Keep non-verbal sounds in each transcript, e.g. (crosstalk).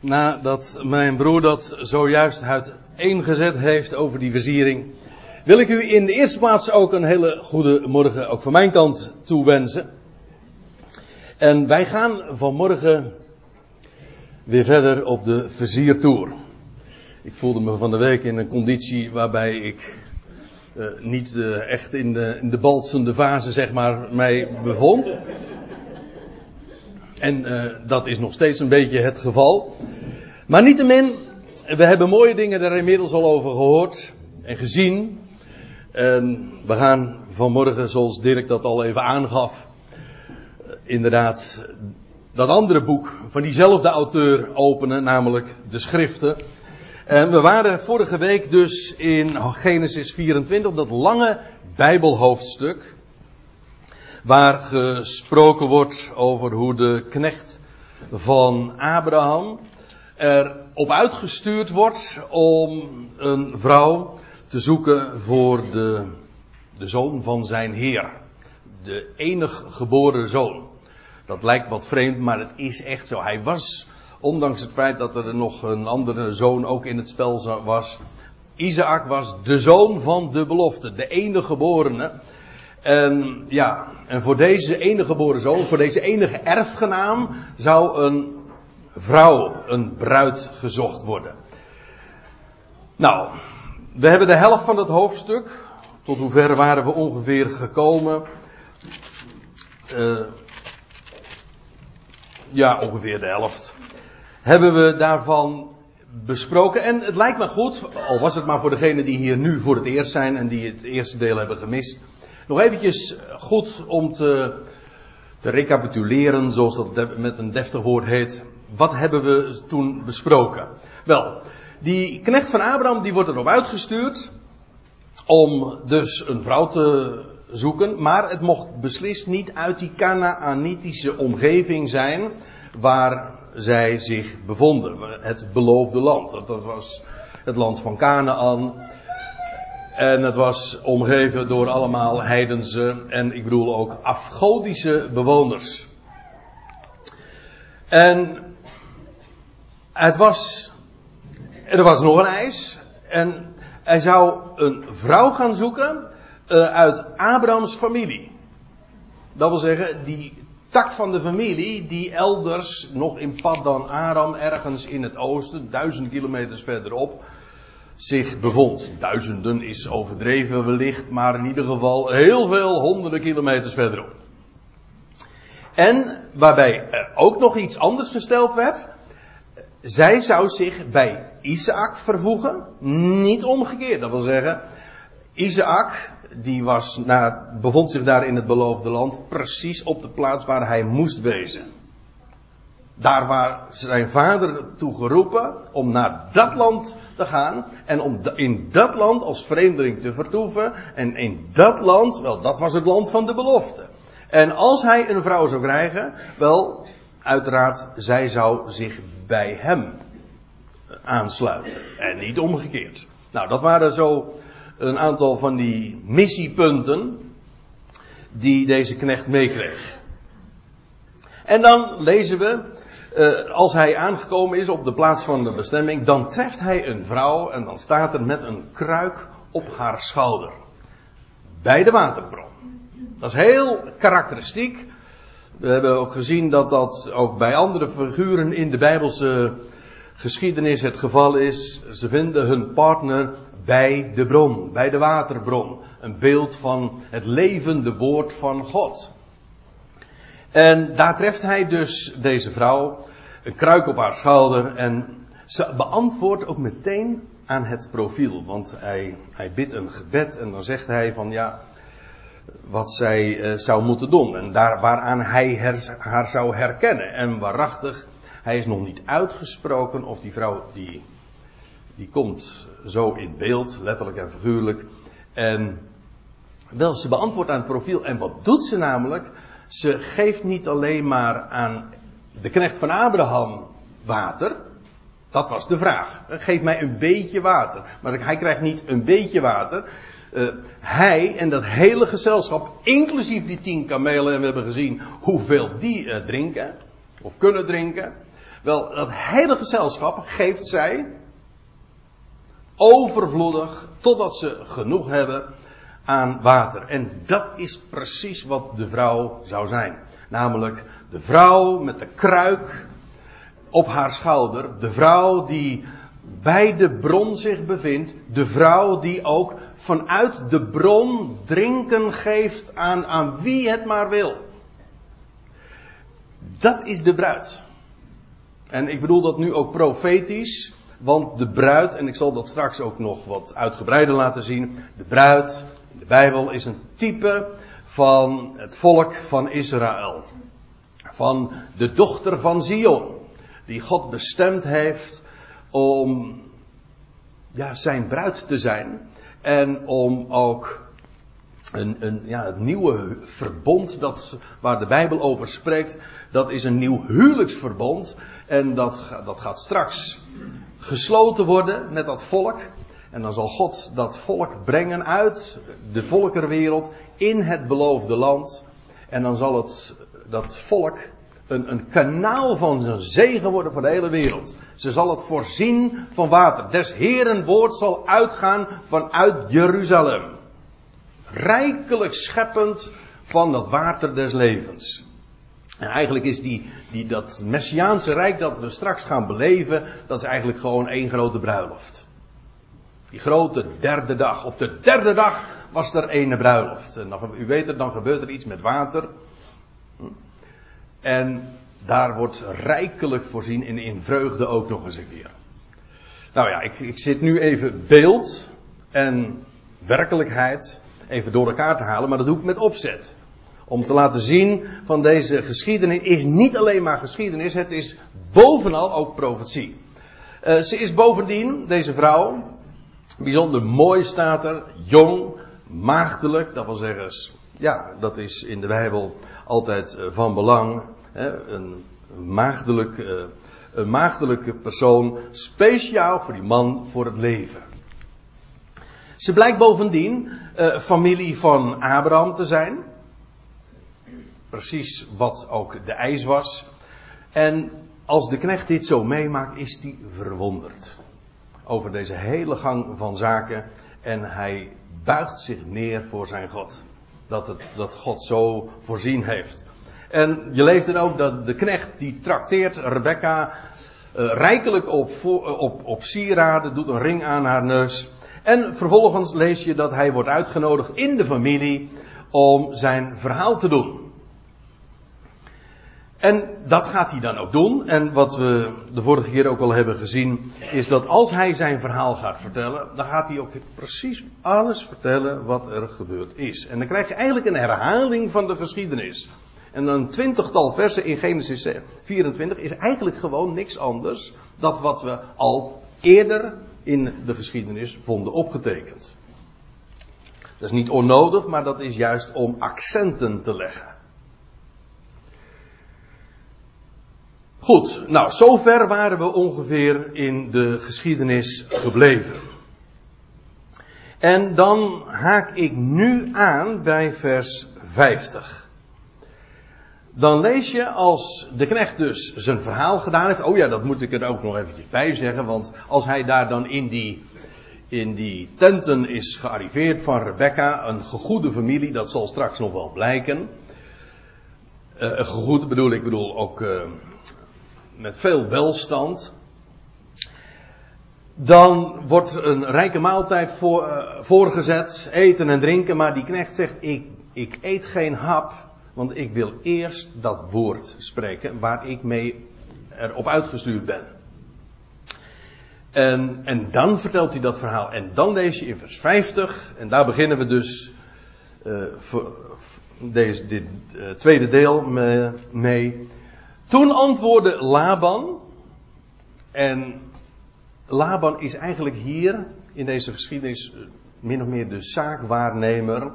nadat mijn broer dat zojuist uiteengezet heeft over die versiering, wil ik u in de eerste plaats ook een hele goede morgen, ook van mijn kant, toewensen. En wij gaan vanmorgen weer verder op de versiertour. Ik voelde me van de week in een conditie waarbij ik uh, niet uh, echt in de, in de balsende fase, zeg maar, mij bevond. En uh, dat is nog steeds een beetje het geval. Maar niettemin, we hebben mooie dingen daar inmiddels al over gehoord en gezien. En we gaan vanmorgen, zoals Dirk dat al even aangaf, inderdaad dat andere boek van diezelfde auteur openen, namelijk de schriften. En we waren vorige week dus in Genesis 24, dat lange Bijbelhoofdstuk. Waar gesproken wordt over hoe de knecht van Abraham erop uitgestuurd wordt om een vrouw te zoeken voor de, de zoon van zijn Heer. De enig geboren zoon. Dat lijkt wat vreemd, maar het is echt zo. Hij was, ondanks het feit dat er nog een andere zoon ook in het spel was. Isaac was de zoon van de belofte, de enige geborene. En ja, en voor deze enige geboren zoon, voor deze enige erfgenaam, zou een vrouw, een bruid gezocht worden. Nou, we hebben de helft van het hoofdstuk. Tot hoever waren we ongeveer gekomen? Uh, ja, ongeveer de helft. Hebben we daarvan besproken. En het lijkt me goed, al was het maar voor degenen die hier nu voor het eerst zijn en die het eerste deel hebben gemist. Nog eventjes goed om te, te recapituleren, zoals dat met een deftig woord heet. Wat hebben we toen besproken? Wel, die knecht van Abraham die wordt erop uitgestuurd om dus een vrouw te zoeken, maar het mocht beslist niet uit die Canaanitische omgeving zijn waar zij zich bevonden. Het beloofde land. Dat was het land van Canaan. En het was omgeven door allemaal heidense en ik bedoel ook afgodische bewoners. En het was, er was nog een eis. En hij zou een vrouw gaan zoeken uh, uit Abrahams familie. Dat wil zeggen, die tak van de familie die elders nog in Paddan Aram, ergens in het oosten, duizend kilometers verderop, zich bevond. Duizenden is overdreven wellicht, maar in ieder geval heel veel honderden kilometers verderop. En waarbij ook nog iets anders gesteld werd. Zij zou zich bij Isaac vervoegen, niet omgekeerd. Dat wil zeggen, Isaac, die was naar, bevond zich daar in het beloofde land, precies op de plaats waar hij moest wezen. Daar waar zijn vader toe geroepen om naar dat land te gaan en om in dat land als vreemdeling te vertoeven. En in dat land, wel, dat was het land van de belofte. En als hij een vrouw zou krijgen, wel, uiteraard, zij zou zich bij hem aansluiten. En niet omgekeerd. Nou, dat waren zo een aantal van die missiepunten die deze knecht meekreeg. En dan lezen we, uh, als hij aangekomen is op de plaats van de bestemming, dan treft hij een vrouw en dan staat er met een kruik op haar schouder. Bij de waterbron. Dat is heel karakteristiek. We hebben ook gezien dat dat ook bij andere figuren in de Bijbelse geschiedenis het geval is. Ze vinden hun partner bij de bron, bij de waterbron. Een beeld van het levende woord van God. En daar treft hij dus deze vrouw, een kruik op haar schouder en ze beantwoordt ook meteen aan het profiel. Want hij, hij bidt een gebed en dan zegt hij van ja, wat zij uh, zou moeten doen. En daar waaraan hij haar zou herkennen. En waarachtig, hij is nog niet uitgesproken of die vrouw die, die komt zo in beeld, letterlijk en figuurlijk. En wel, ze beantwoordt aan het profiel. En wat doet ze namelijk? Ze geeft niet alleen maar aan de knecht van Abraham water. Dat was de vraag. Geef mij een beetje water. Maar hij krijgt niet een beetje water. Uh, hij en dat hele gezelschap, inclusief die tien kamelen, en we hebben gezien hoeveel die uh, drinken, of kunnen drinken. Wel, dat hele gezelschap geeft zij overvloedig totdat ze genoeg hebben aan water. En dat is precies wat de vrouw zou zijn. Namelijk de vrouw met de kruik op haar schouder. De vrouw die bij de bron zich bevindt. De vrouw die ook vanuit de bron drinken geeft aan, aan wie het maar wil. Dat is de bruid. En ik bedoel dat nu ook profetisch. Want de bruid, en ik zal dat straks ook nog wat uitgebreider laten zien. De bruid de Bijbel is een type van het volk van Israël. Van de dochter van Zion. Die God bestemd heeft om ja, zijn bruid te zijn. En om ook een, een, ja, het nieuwe verbond dat, waar de Bijbel over spreekt, dat is een nieuw huwelijksverbond. En dat, dat gaat straks gesloten worden met dat volk. En dan zal God dat volk brengen uit de volkerenwereld in het beloofde land. En dan zal het, dat volk een, een kanaal van zijn zegen worden voor de hele wereld. Ze zal het voorzien van water. Des Heeren woord zal uitgaan vanuit Jeruzalem. Rijkelijk scheppend van dat water des levens. En eigenlijk is die, die, dat Messiaanse rijk dat we straks gaan beleven, dat is eigenlijk gewoon één grote bruiloft. Die grote derde dag. Op de derde dag was er ene bruiloft. En dan, u weet het, dan gebeurt er iets met water. En daar wordt rijkelijk voorzien en in vreugde ook nog eens een keer. Nou ja, ik, ik zit nu even beeld en werkelijkheid even door elkaar te halen, maar dat doe ik met opzet. Om te laten zien van deze geschiedenis is niet alleen maar geschiedenis, het is bovenal ook profetie. Uh, ze is bovendien, deze vrouw, bijzonder mooi staat er, jong, maagdelijk, dat wil zeggen, ja, dat is in de Bijbel altijd uh, van belang. Hè, een, maagdelijk, uh, een maagdelijke persoon, speciaal voor die man voor het leven. Ze blijkt bovendien familie van Abraham te zijn precies wat ook de eis was. En als de knecht dit zo meemaakt, is hij verwonderd over deze hele gang van zaken. En hij buigt zich neer voor zijn God. Dat, het, dat God zo voorzien heeft. En je leest dan ook dat de knecht die trakteert Rebecca uh, rijkelijk op, op, op sieraden, doet een ring aan haar neus. En vervolgens lees je dat hij wordt uitgenodigd in de familie om zijn verhaal te doen. En dat gaat hij dan ook doen. En wat we de vorige keer ook al hebben gezien, is dat als hij zijn verhaal gaat vertellen, dan gaat hij ook precies alles vertellen wat er gebeurd is. En dan krijg je eigenlijk een herhaling van de geschiedenis. En een twintigtal versen in Genesis 24 is eigenlijk gewoon niks anders dan wat we al eerder in de geschiedenis vonden opgetekend. Dat is niet onnodig, maar dat is juist om accenten te leggen. Goed, nou, zover waren we ongeveer in de geschiedenis gebleven. En dan haak ik nu aan bij vers 50. Dan lees je als de knecht dus zijn verhaal gedaan heeft. Oh ja, dat moet ik er ook nog eventjes bij zeggen. Want als hij daar dan in die, in die tenten is gearriveerd van Rebecca, een gegoede familie, dat zal straks nog wel blijken. Uh, een gegoede bedoel ik, bedoel ook uh, met veel welstand. Dan wordt een rijke maaltijd voor, uh, voorgezet, eten en drinken, maar die knecht zegt: ik, ik eet geen hap, want ik wil eerst dat woord spreken waar ik mee erop uitgestuurd ben. En, en dan vertelt hij dat verhaal. En dan lees je in vers 50, en daar beginnen we dus uh, voor, deze, dit uh, tweede deel mee. Toen antwoordde Laban, en Laban is eigenlijk hier in deze geschiedenis eh, min of meer de zaakwaarnemer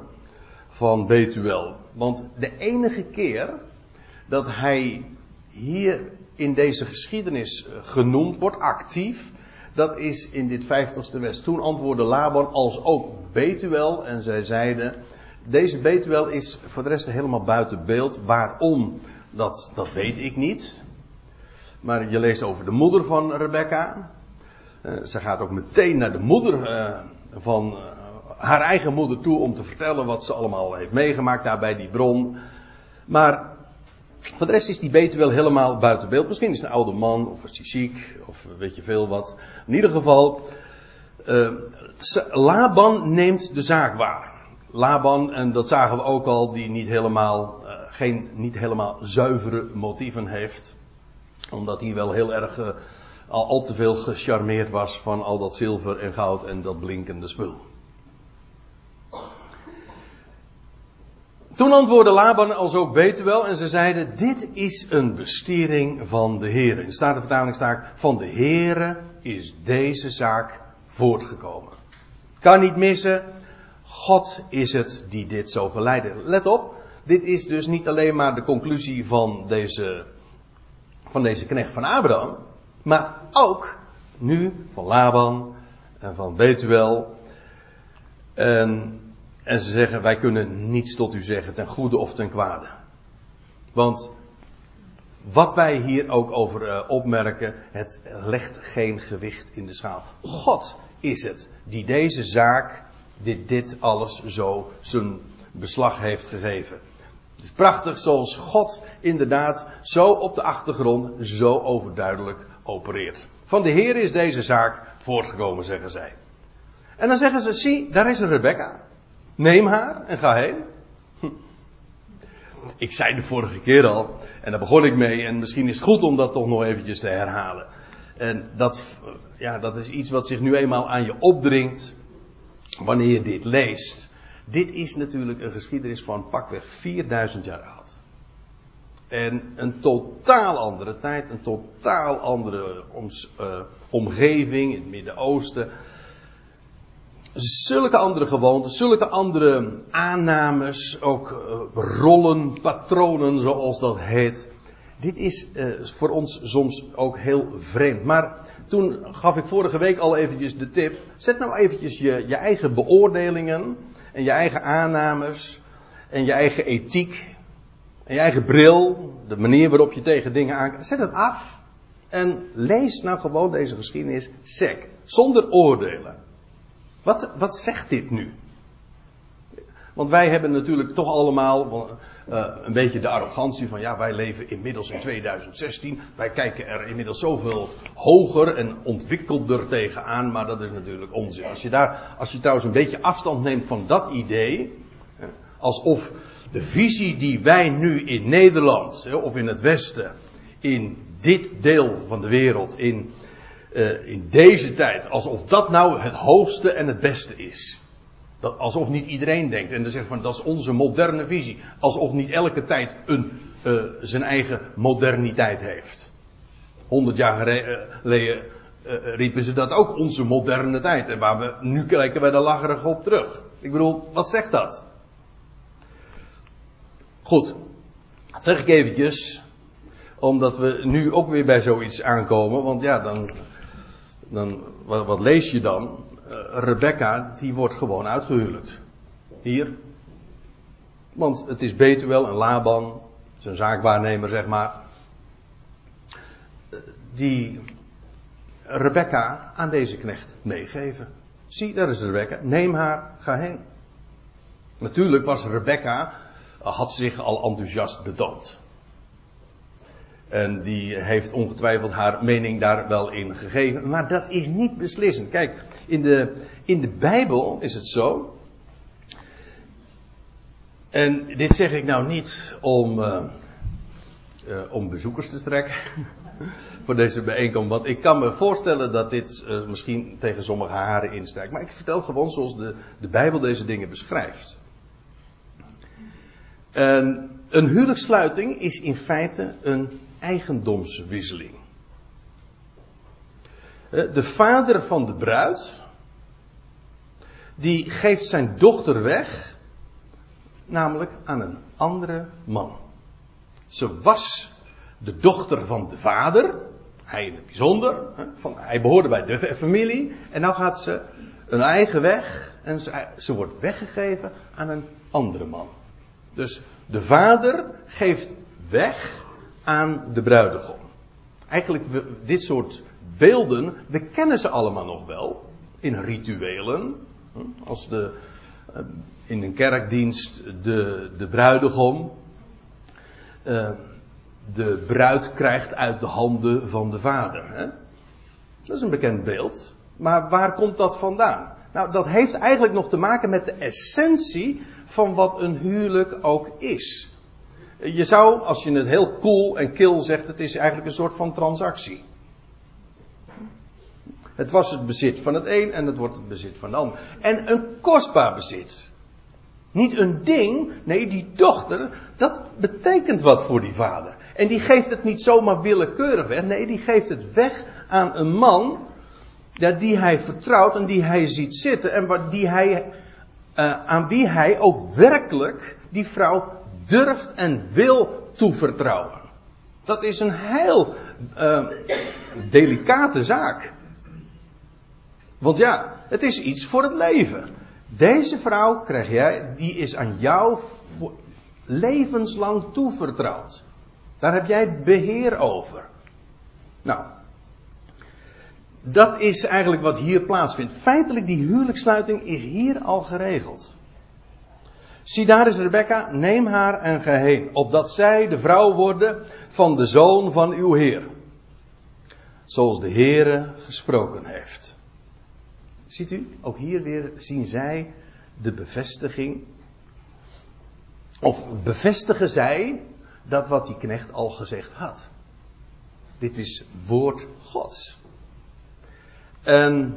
van Betuel. Want de enige keer dat hij hier in deze geschiedenis eh, genoemd wordt, actief, dat is in dit vijftigste vers. Toen antwoordde Laban als ook Betuel en zij zeiden, deze Betuel is voor de rest helemaal buiten beeld. Waarom? Dat, dat weet ik niet. Maar je leest over de moeder van Rebecca. Uh, ze gaat ook meteen naar de moeder uh, van uh, haar eigen moeder toe om te vertellen wat ze allemaal heeft meegemaakt daar bij die bron. Maar voor de rest is die beter wel helemaal buiten beeld. Misschien is het een oude man, of is hij ziek, of weet je veel wat. In ieder geval, Laban neemt de zaak waar. Laban, en dat zagen we ook al, die niet helemaal, geen niet helemaal zuivere motieven heeft. Omdat hij wel heel erg uh, al, al te veel gecharmeerd was van al dat zilver en goud en dat blinkende spul. Toen antwoordde Laban als ook Betuel en ze zeiden, dit is een bestiering van de Heer. In de Statenvertalingstaak, van de Heere is deze zaak voortgekomen. Kan niet missen, God is het die dit zo verleidde. Let op, dit is dus niet alleen maar de conclusie van deze, van deze knecht van Abraham, maar ook nu van Laban en van Betuel. En, en ze zeggen, wij kunnen niets tot u zeggen, ten goede of ten kwade. Want wat wij hier ook over uh, opmerken, het legt geen gewicht in de schaal. God is het die deze zaak dit, dit alles zo zijn beslag heeft gegeven. Het is prachtig zoals God inderdaad zo op de achtergrond zo overduidelijk opereert. Van de Heer is deze zaak voortgekomen, zeggen zij. En dan zeggen ze, zie, daar is Rebecca. Neem haar en ga heen. Hm. Ik zei de vorige keer al, en daar begon ik mee, en misschien is het goed om dat toch nog eventjes te herhalen. En dat, ja, dat is iets wat zich nu eenmaal aan je opdringt wanneer je dit leest. Dit is natuurlijk een geschiedenis van pakweg 4000 jaar oud. En een totaal andere tijd, een totaal andere uh, omgeving in het Midden-Oosten. Zulke andere gewoonten, zulke andere aannames, ook uh, rollen, patronen zoals dat heet. Dit is uh, voor ons soms ook heel vreemd. Maar toen gaf ik vorige week al eventjes de tip. Zet nou eventjes je, je eigen beoordelingen en je eigen aannames en je eigen ethiek en je eigen bril, de manier waarop je tegen dingen aankijkt. Zet het af en lees nou gewoon deze geschiedenis sec, zonder oordelen. Wat, wat zegt dit nu? Want wij hebben natuurlijk toch allemaal uh, een beetje de arrogantie van ja, wij leven inmiddels in 2016. Wij kijken er inmiddels zoveel hoger en ontwikkelder tegenaan, maar dat is natuurlijk onzin. Als je, daar, als je trouwens een beetje afstand neemt van dat idee, alsof de visie die wij nu in Nederland of in het Westen, in dit deel van de wereld, in, uh, in deze tijd, alsof dat nou het hoogste en het beste is. Alsof niet iedereen denkt. En dan zegt van dat is onze moderne visie. Alsof niet elke tijd een, uh, zijn eigen moderniteit heeft. Honderd jaar eh, geleden uh, riepen ze dat ook onze moderne tijd. En waar we, nu kijken wij daar lacherig op terug. Ik bedoel, wat zegt dat? Goed. Dat zeg ik eventjes. Omdat we nu ook weer bij zoiets aankomen. Want ja, dan, dan wat lees je dan? Uh, Rebecca, die wordt gewoon uitgehuwelijkd. Hier. Want het is Betuel en Laban, zijn zaakwaarnemer zeg maar, die Rebecca aan deze knecht meegeven. Zie, daar is Rebecca, neem haar, ga heen. Natuurlijk was Rebecca, had zich al enthousiast betoond. En die heeft ongetwijfeld haar mening daar wel in gegeven. Maar dat is niet beslissend. Kijk, in de, in de Bijbel is het zo. En dit zeg ik nou niet om, uh, uh, om bezoekers te trekken (laughs) voor deze bijeenkomst. Want ik kan me voorstellen dat dit uh, misschien tegen sommige haren instrijkt. Maar ik vertel gewoon zoals de, de Bijbel deze dingen beschrijft. En een huwelijkssluiting is in feite een eigendomswisseling. Eh, de vader van de bruid, die geeft zijn dochter weg, namelijk aan een andere man. Ze was de dochter van de vader, hij in het bijzonder, van, hij behoorde bij de (laughs) familie, en nu gaat ze een eigen weg en ze wordt weggegeven aan een andere man. Dus de vader geeft weg aan de bruidegom. eigenlijk, dit soort beelden, we kennen ze allemaal nog wel. In rituelen. Als de, eh, in een kerkdienst de, de bruidegom uh, de bruid krijgt uit de handen van de vader. Dat is een bekend beeld. Maar waar komt dat vandaan? Nou, dat heeft eigenlijk nog te maken met de essentie van wat een huwelijk ook is. Je zou, als je het heel cool en kil zegt, het is eigenlijk een soort van transactie. Het was het bezit van het een en het wordt het bezit van de ander. En een kostbaar bezit. Niet een ding, nee, die dochter, dat betekent wat voor die vader. En die geeft het niet zomaar willekeurig weg, nee, die geeft het weg aan een man die hij vertrouwt en die hij ziet zitten en die hij, uh, aan wie hij ook werkelijk die vrouw durft en wil toevertrouwen. Dat is een heel uh, delicate zaak. Want ja, het is iets voor het leven. Deze vrouw krijg jij, die is aan jou levenslang toevertrouwd. Daar heb jij beheer over. Nou, dat is eigenlijk wat hier plaatsvindt. Feitelijk, die huwelijkssluiting is hier al geregeld. Zie daar is Rebecca, neem haar en ga heen, opdat zij de vrouw worden van de zoon van uw Heer. Zoals de Heere gesproken heeft. Ziet u, ook hier weer zien zij de bevestiging. Of bevestigen zij dat wat die knecht al gezegd had. Dit is woord Gods. En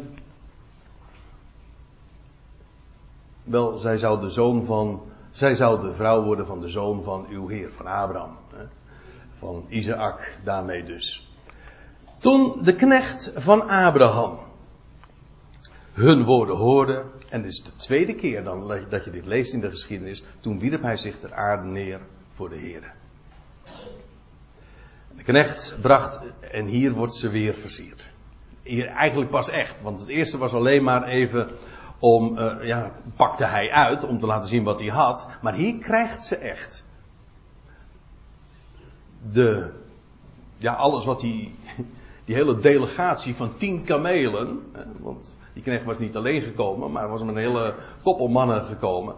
wel, zij zou de zoon van, zij zou de vrouw worden van de zoon van uw Heer, van Abraham. Hè? Van Isaac, daarmee dus. Toen de knecht van Abraham hun woorden hoorde, en dit is de tweede keer dan dat je dit leest in de geschiedenis, toen wierp hij zich ter aarde neer voor de Heer. De knecht bracht, en hier wordt ze weer versierd. Hier eigenlijk pas echt, want het eerste was alleen maar even om, uh, ja, pakte hij uit om te laten zien wat hij had. Maar hier krijgt ze echt. De, ja, alles wat die, die hele delegatie van tien kamelen, want die knecht was niet alleen gekomen, maar was met een hele koppel mannen gekomen.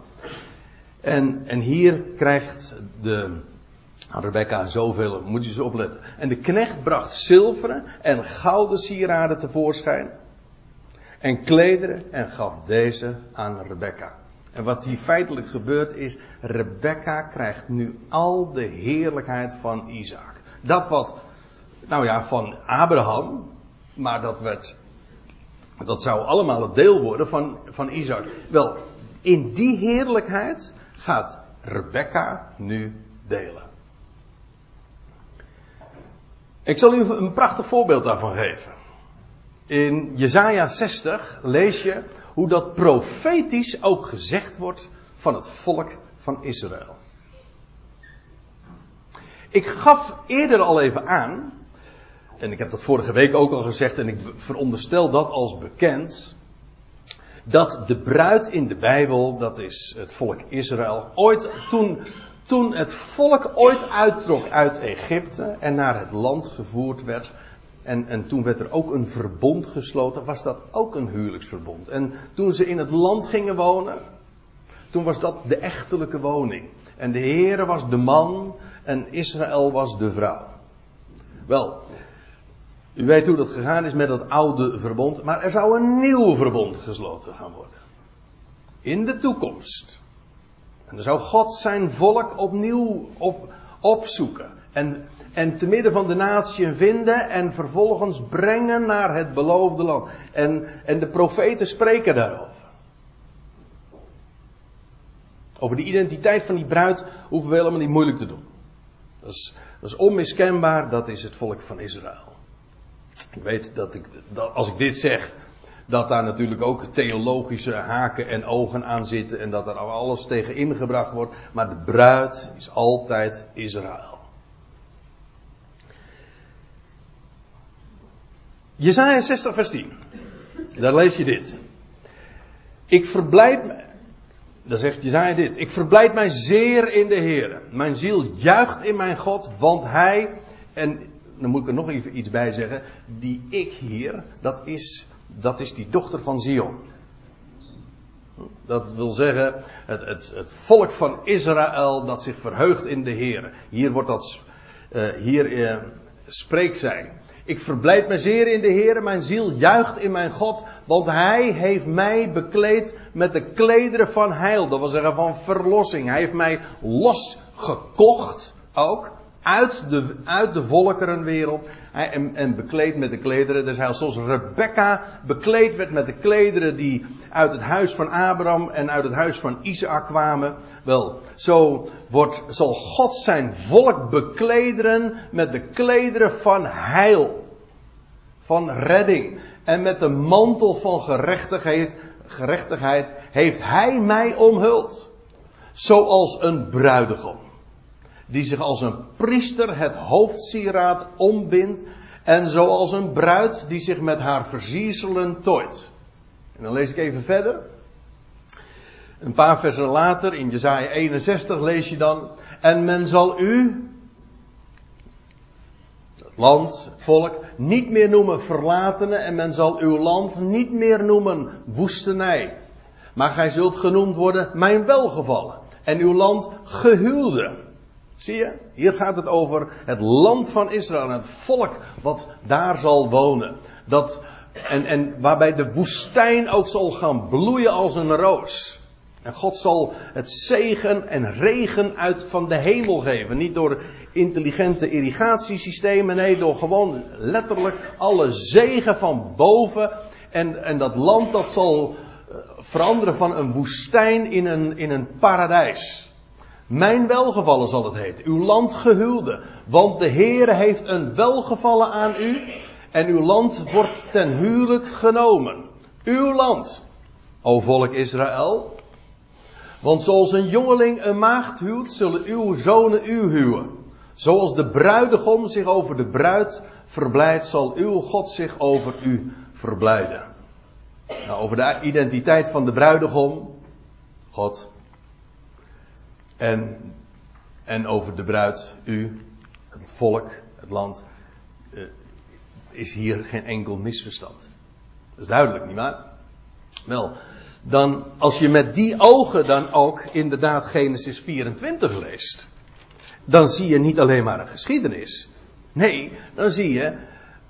En, en hier krijgt de, Rebecca zoveel, moet je eens opletten. En de knecht bracht zilveren en gouden sieraden tevoorschijn. En klederen en gaf deze aan Rebecca. En wat hier feitelijk gebeurt is, Rebecca krijgt nu al de heerlijkheid van Isaac. Dat wat, nou ja, van Abraham, maar dat werd, dat zou allemaal het deel worden van, van Isaac. Wel, in die heerlijkheid gaat Rebecca nu delen. Ik zal u een prachtig voorbeeld daarvan geven. In Jesaja 60 lees je hoe dat profetisch ook gezegd wordt van het volk van Israël. Ik gaf eerder al even aan, en ik heb dat vorige week ook al gezegd en ik veronderstel dat als bekend, dat de bruid in de Bijbel, dat is het volk Israël, ooit toen toen het volk ooit uittrok uit Egypte en naar het land gevoerd werd. En, en toen werd er ook een verbond gesloten, was dat ook een huwelijksverbond. En toen ze in het land gingen wonen, toen was dat de echtelijke woning. En de Heere was de man en Israël was de vrouw. Wel, u weet hoe dat gegaan is met dat oude verbond, maar er zou een nieuw verbond gesloten gaan worden. In de toekomst. En dan zou God zijn volk opnieuw op, opzoeken. En, en te midden van de natie vinden en vervolgens brengen naar het beloofde land. En, en de profeten spreken daarover. Over de identiteit van die bruid hoeven we helemaal niet moeilijk te doen. Dat is, onmiskenbaar, dat is het volk van Israël. Ik weet dat ik, als ik dit zeg, dat daar natuurlijk ook theologische haken en ogen aan zitten en dat er alles tegen ingebracht wordt. Maar de bruid is altijd Israël. Jezaja 60 vers 10. Daar lees je dit. Ik verblijd me. Dan zegt Jezaja dit. Ik verblijd mij zeer in de Heer. Mijn ziel juicht in mijn God, want hij, en dan moet ik er nog even iets bij zeggen. Die ik hier, dat is, dat is die dochter van Zion. Dat wil zeggen, het, het, het volk van Israël dat zich verheugt in de Heer. Hier wordt dat, uh, hier uh, spreekt zij. Ik verblijd me zeer in de Heer, mijn ziel juicht in mijn God, want Hij heeft mij bekleed met de klederen van heil, dat wil zeggen van verlossing. Hij heeft mij losgekocht, ook, uit de, uit de volkerenwereld en, en bekleed met de klederen des heils. Zoals Rebecca bekleed werd met de klederen die uit het huis van Abraham en uit het huis van Isaac kwamen. Wel, zo wordt, zal God zijn volk beklederen met de klederen van heil. Van redding. En met de mantel van gerechtigheid, gerechtigheid heeft hij mij omhuld. Zoals een bruidegom die zich als een priester het hoofdsieraad ombindt en zoals een bruid die zich met haar versierselen tooit. En dan lees ik even verder. Een paar versen later, in Jezaja 61, lees je dan. En men zal u, het land, het volk, niet meer noemen verlatene. En men zal uw land niet meer noemen woestenij. Maar gij zult genoemd worden mijn welgevallen. En uw land gehuwde. Zie je? Hier gaat het over het land van Israël en het volk wat daar zal wonen. Dat, en, en waarbij de woestijn ook zal gaan bloeien als een roos. En God zal het zegen en regen uit van de hemel geven. Niet door intelligente irrigatiesystemen, nee, door gewoon letterlijk alle zegen van boven. En, en dat land dat zal eh, veranderen van een woestijn in een, in een paradijs. Mijn welgevallen zal het heten. Uw land gehuwde. Want de Heere heeft een welgevallen aan u. En uw land wordt ten huwelijk genomen. Uw land, o volk Israël. Want zoals een jongeling een maagd huwt, zullen uw zonen u huwen. Zoals de bruidegom zich over de bruid verblijdt, zal uw God zich over u verblijden. Nou, over de identiteit van de bruidegom. God en, en over de bruid, u, het volk, het land, uh, is hier geen enkel misverstand. Dat is duidelijk, nietwaar? Wel, dan als je met die ogen dan ook inderdaad Genesis 24 leest, dan zie je niet alleen maar een geschiedenis. Nee, dan zie je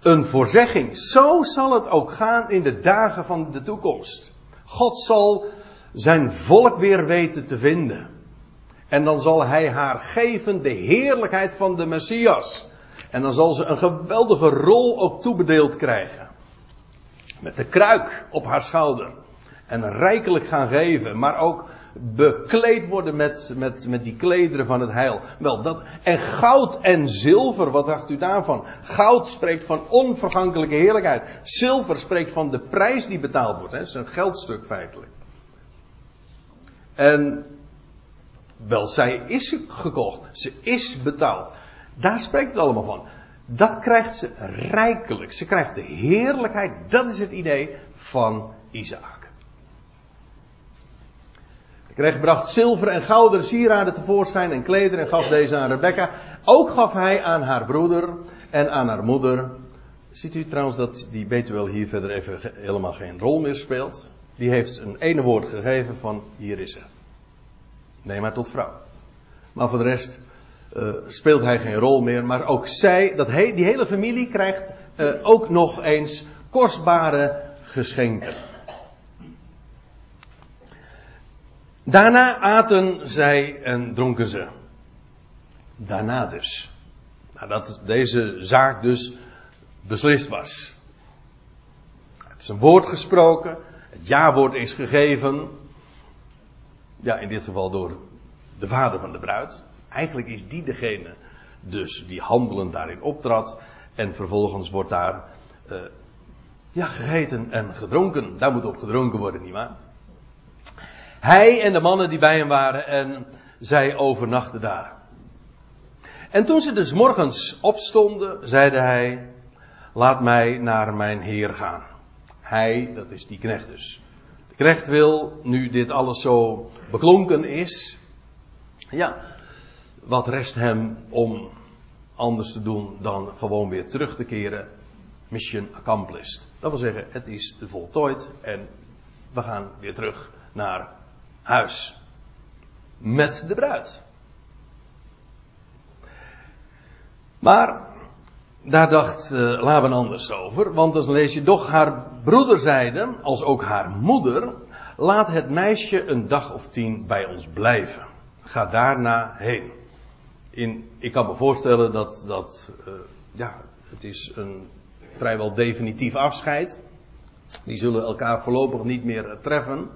een voorzegging. Zo zal het ook gaan in de dagen van de toekomst. God zal zijn volk weer weten te vinden. En dan zal hij haar geven de heerlijkheid van de Messias. En dan zal ze een geweldige rol ook toebedeeld krijgen. Met de kruik op haar schouder. En rijkelijk gaan geven. Maar ook bekleed worden met, met, met die klederen van het heil. Wel, dat, en goud en zilver, wat dacht u daarvan? Goud spreekt van onvergankelijke heerlijkheid. Zilver spreekt van de prijs die betaald wordt. Het is een geldstuk feitelijk. En wel, zij is gekocht. Ze is betaald. Daar spreekt het allemaal van. Dat krijgt ze rijkelijk. Ze krijgt de heerlijkheid. Dat is het idee van Isaac. Hij kreeg bracht zilver en gouden sieraden tevoorschijn en klederen en gaf deze aan Rebecca. Ook gaf hij aan haar broeder en aan haar moeder. Ziet u trouwens dat die Betuel hier verder even helemaal geen rol meer speelt? Die heeft een ene woord gegeven van hier is ze. Nee, maar tot vrouw. Maar voor de rest uh, speelt hij geen rol meer. Maar ook zij, dat die hele familie krijgt uh, ook nog eens kostbare geschenken. Daarna aten zij en dronken ze. Daarna dus. Nadat deze zaak dus beslist was. Het is een woord gesproken. Het ja-woord is gegeven. Ja, in dit geval door de vader van de bruid. Eigenlijk is die degene dus die handelend daarin optrad. En vervolgens wordt daar uh, ja, gegeten en gedronken. Daar moet op gedronken worden, nietwaar? Hij en de mannen die bij hem waren en zij overnachten daar. En toen ze dus morgens opstonden, zeide hij, laat mij naar mijn heer gaan. Hij, dat is die knecht dus. De knecht wil, nu dit alles zo beklonken is, ja, wat rest hem om anders te doen dan gewoon weer terug te keren. Mission accomplished. Dat wil zeggen, het is voltooid en we gaan weer terug naar huis. Met de bruid. Maar daar dacht uh, Laban anders over, want dan lees je, doch haar broeder zeide, als ook haar moeder, laat het meisje een dag of tien bij ons blijven. Ga daarna heen. In, ik kan me voorstellen dat, dat uh, ja, het is een vrijwel definitief afscheid. Die zullen elkaar voorlopig niet meer treffen.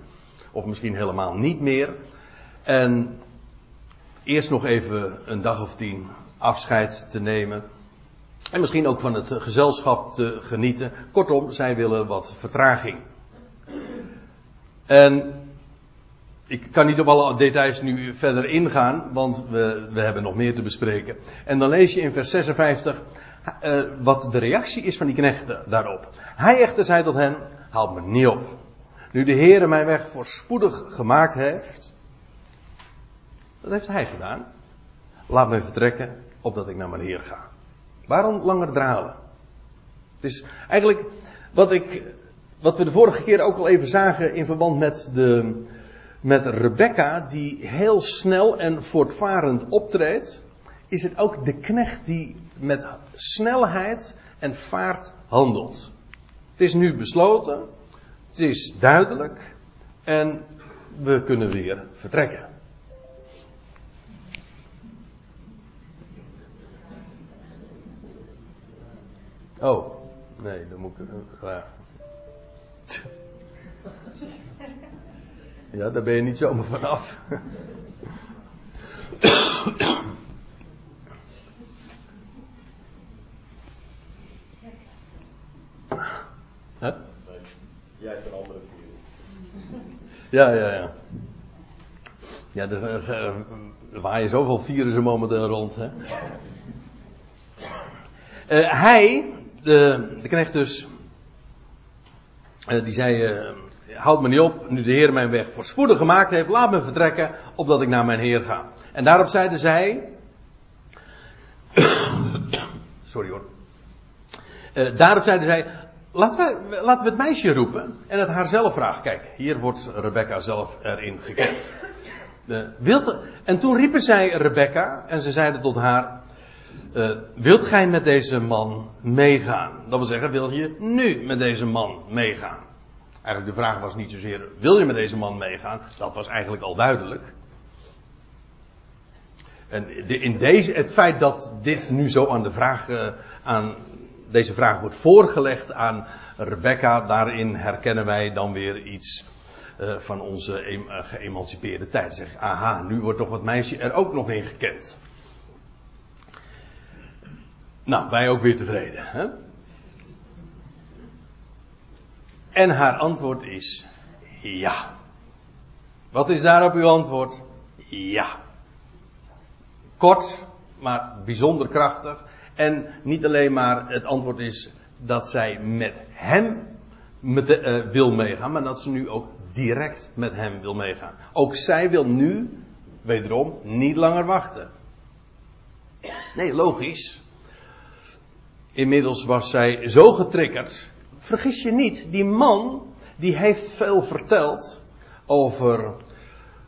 Of misschien helemaal niet meer. En eerst nog even een dag of tien afscheid te nemen. En misschien ook van het gezelschap te genieten. Kortom, zij willen wat vertraging. En ik kan niet op alle details nu verder ingaan, want we, we hebben nog meer te bespreken. En dan lees je in vers 56 uh, wat de reactie is van die knechten daarop. Hij echter zei tot hen, haal me niet op. Nu de Heere mijn weg voorspoedig gemaakt heeft, dat heeft hij gedaan. Laat mij vertrekken, opdat ik naar mijn Heer ga. Waarom langer dralen? Het is eigenlijk wat ik, wat we de vorige keer ook al even zagen in verband met de, met Rebecca, die heel snel en voortvarend optreedt, is het ook de knecht die met snelheid en vaart handelt. Het is nu besloten, het is duidelijk en we kunnen weer vertrekken. Oh, nee, dan moet ik. Uh, ja, daar ben je niet zomaar vanaf. Huh? Jij hebt een andere. Ja, ja, ja. Ja, er, er waaien zoveel virussen momenteel rond, hè. Uh, hij, de, de knecht dus, uh, die zei, uh, houd me niet op, nu de Heer mijn weg voorspoedig gemaakt heeft, laat me vertrekken, opdat ik naar mijn Heer ga. En daarop zeiden zij, (coughs) sorry hoor, daarop zeiden zij, laten we, laten we het meisje roepen en het haar zelf vragen. Kijk, hier wordt Rebecca zelf erin gekend. en toen riepen zij Rebecca en ze zeiden tot haar, uh, wilt gij met deze man meegaan? Dat wil zeggen, wil je nu met deze man meegaan? Eigenlijk de vraag was niet zozeer, wil je met deze man meegaan? Dat was eigenlijk al duidelijk. En de, in deze, het feit dat dit nu zo aan de vraag, uh, aan deze vraag wordt voorgelegd aan Rebecca, daarin herkennen wij dan weer iets uh, van onze geëmancipeerde tijd. Zeg, aha, nu wordt toch het meisje er ook nog in gekend. Nou, wij ook weer tevreden. Hè? En haar antwoord is ja. Wat is daarop uw antwoord? Ja. Kort, maar bijzonder krachtig. En niet alleen maar het antwoord is dat zij met hem met, uh, wil meegaan, maar dat ze nu ook direct met hem wil meegaan. Ook zij wil nu, wederom, niet langer wachten. Nee, logisch. Inmiddels was zij zo getriggerd. Vergis je niet, die man die heeft veel verteld over,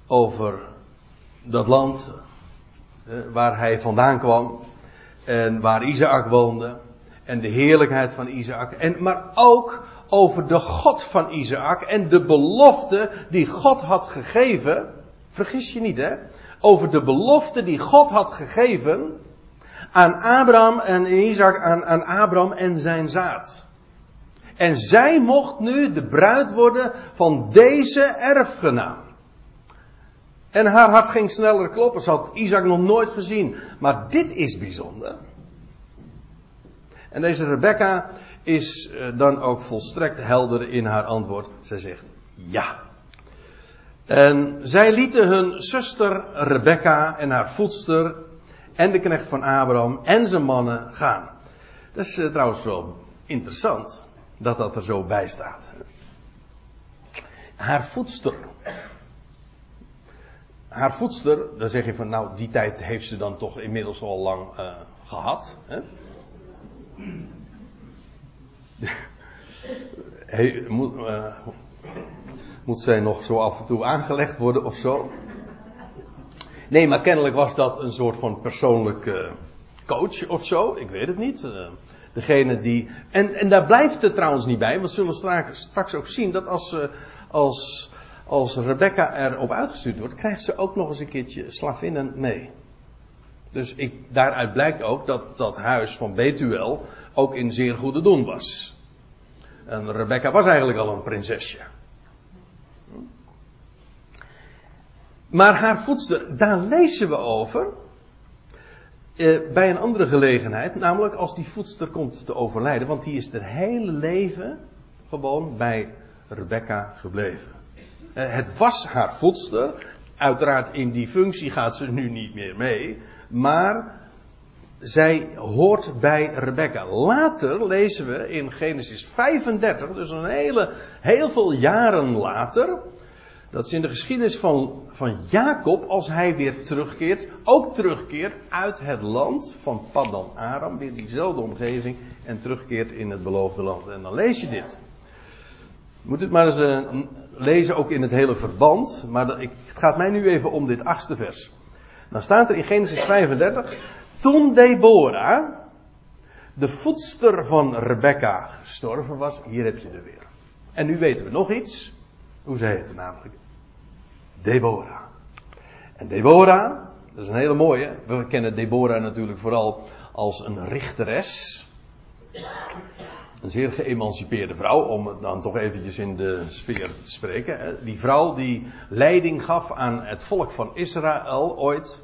over dat land eh, waar hij vandaan kwam en waar Isaac woonde en de heerlijkheid van Isaac. En, maar ook over de God van Isaac en de belofte die God had gegeven. Vergis je niet hè. Over de belofte die God had gegeven aan Abraham en Isaac, aan, aan Abraham en zijn zaad. En zij mocht nu de bruid worden van deze erfgenaam. En haar hart ging sneller kloppen. Ze had Isaac nog nooit gezien. Maar dit is bijzonder. En deze Rebecca is eh, dan ook volstrekt helder in haar antwoord. Zij zegt ja. En zij lieten hun zuster Rebecca en haar voedster en de knecht van Abraham en zijn mannen gaan. Dat is uh, trouwens wel interessant dat dat er zo bij staat. Haar voedster. Haar voedster, dan zeg je van nou die tijd heeft ze dan toch inmiddels al lang uh, gehad. Hè? Moet, uh, moet zij nog zo af en toe aangelegd worden of zo? Nee, maar kennelijk was dat een soort van persoonlijke coach of zo. Ik weet het niet. Uh, degene die. En, en daar blijft het trouwens niet bij. We zullen straks, straks ook zien dat als, uh, als, als Rebecca erop uitgestuurd wordt, krijgt ze ook nog eens een keertje slavinnen mee. Dus ik, daaruit blijkt ook dat dat huis van Betuel ook in zeer goede doen was. En Rebecca was eigenlijk al een prinsesje. Maar haar voedster, daar lezen we over. Eh, bij een andere gelegenheid, namelijk als die voedster komt te overlijden, want die is haar hele leven gewoon bij Rebecca gebleven. Eh, het was haar voedster, uiteraard in die functie gaat ze nu niet meer mee, maar zij hoort bij Rebecca. Later lezen we in Genesis 35, dus een hele, heel veel jaren later, dat is in de geschiedenis van, van Jacob, als hij weer terugkeert, ook terugkeert uit het land van Paddan Aram, weer diezelfde omgeving, en terugkeert in het beloofde land. En dan lees je dit. Moet het maar eens uh, lezen, ook in het hele verband, maar ik, het gaat mij nu even om dit achtste vers. Dan staat er in Genesis 35, toen Deborah, de voedster van Rebecca, gestorven was, hier heb je er weer. En nu weten we nog iets. Hoe ze heette namelijk? Deborah. En Deborah, dat is een hele mooie. We kennen Deborah natuurlijk vooral als een richteres. Een zeer geëmancipeerde vrouw, om het dan toch eventjes in de sfeer te spreken. Die vrouw die leiding gaf aan het volk van Israël ooit.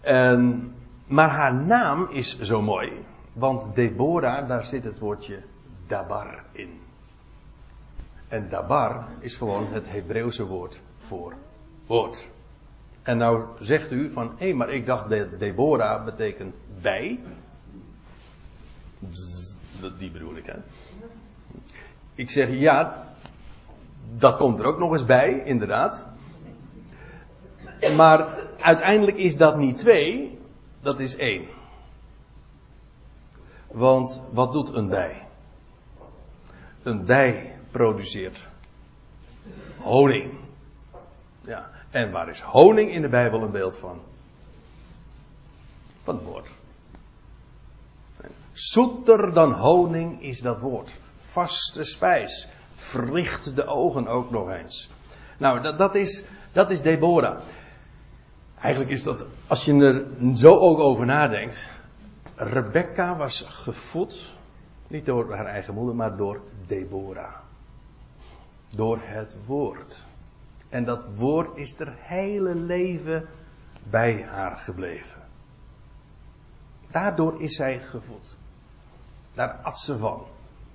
En, maar haar naam is zo mooi, want Deborah, daar zit het woordje dabar in. En dabar is gewoon het Hebreeuwse woord voor woord. En nou zegt u van, hé, maar ik dacht dat Deborah betekent bij. Bzz, die bedoel ik, hè. Ik zeg ja, dat komt er ook nog eens bij, inderdaad. Maar uiteindelijk is dat niet twee, dat is één. Want wat doet een bij? Een bij produceert honing. Ja, en waar is honing in de Bijbel een beeld van? Van het woord. Zoeter dan honing is dat woord. Vaste spijs. Verlicht de ogen ook nog eens. Nou, dat, dat, is, dat is Deborah. Eigenlijk is dat, als je er zo ook over nadenkt. Rebecca was gevoed, niet door haar eigen moeder, maar door Deborah. Door het woord. En dat woord is er hele leven bij haar gebleven. Daardoor is zij gevoed. Daar at ze van.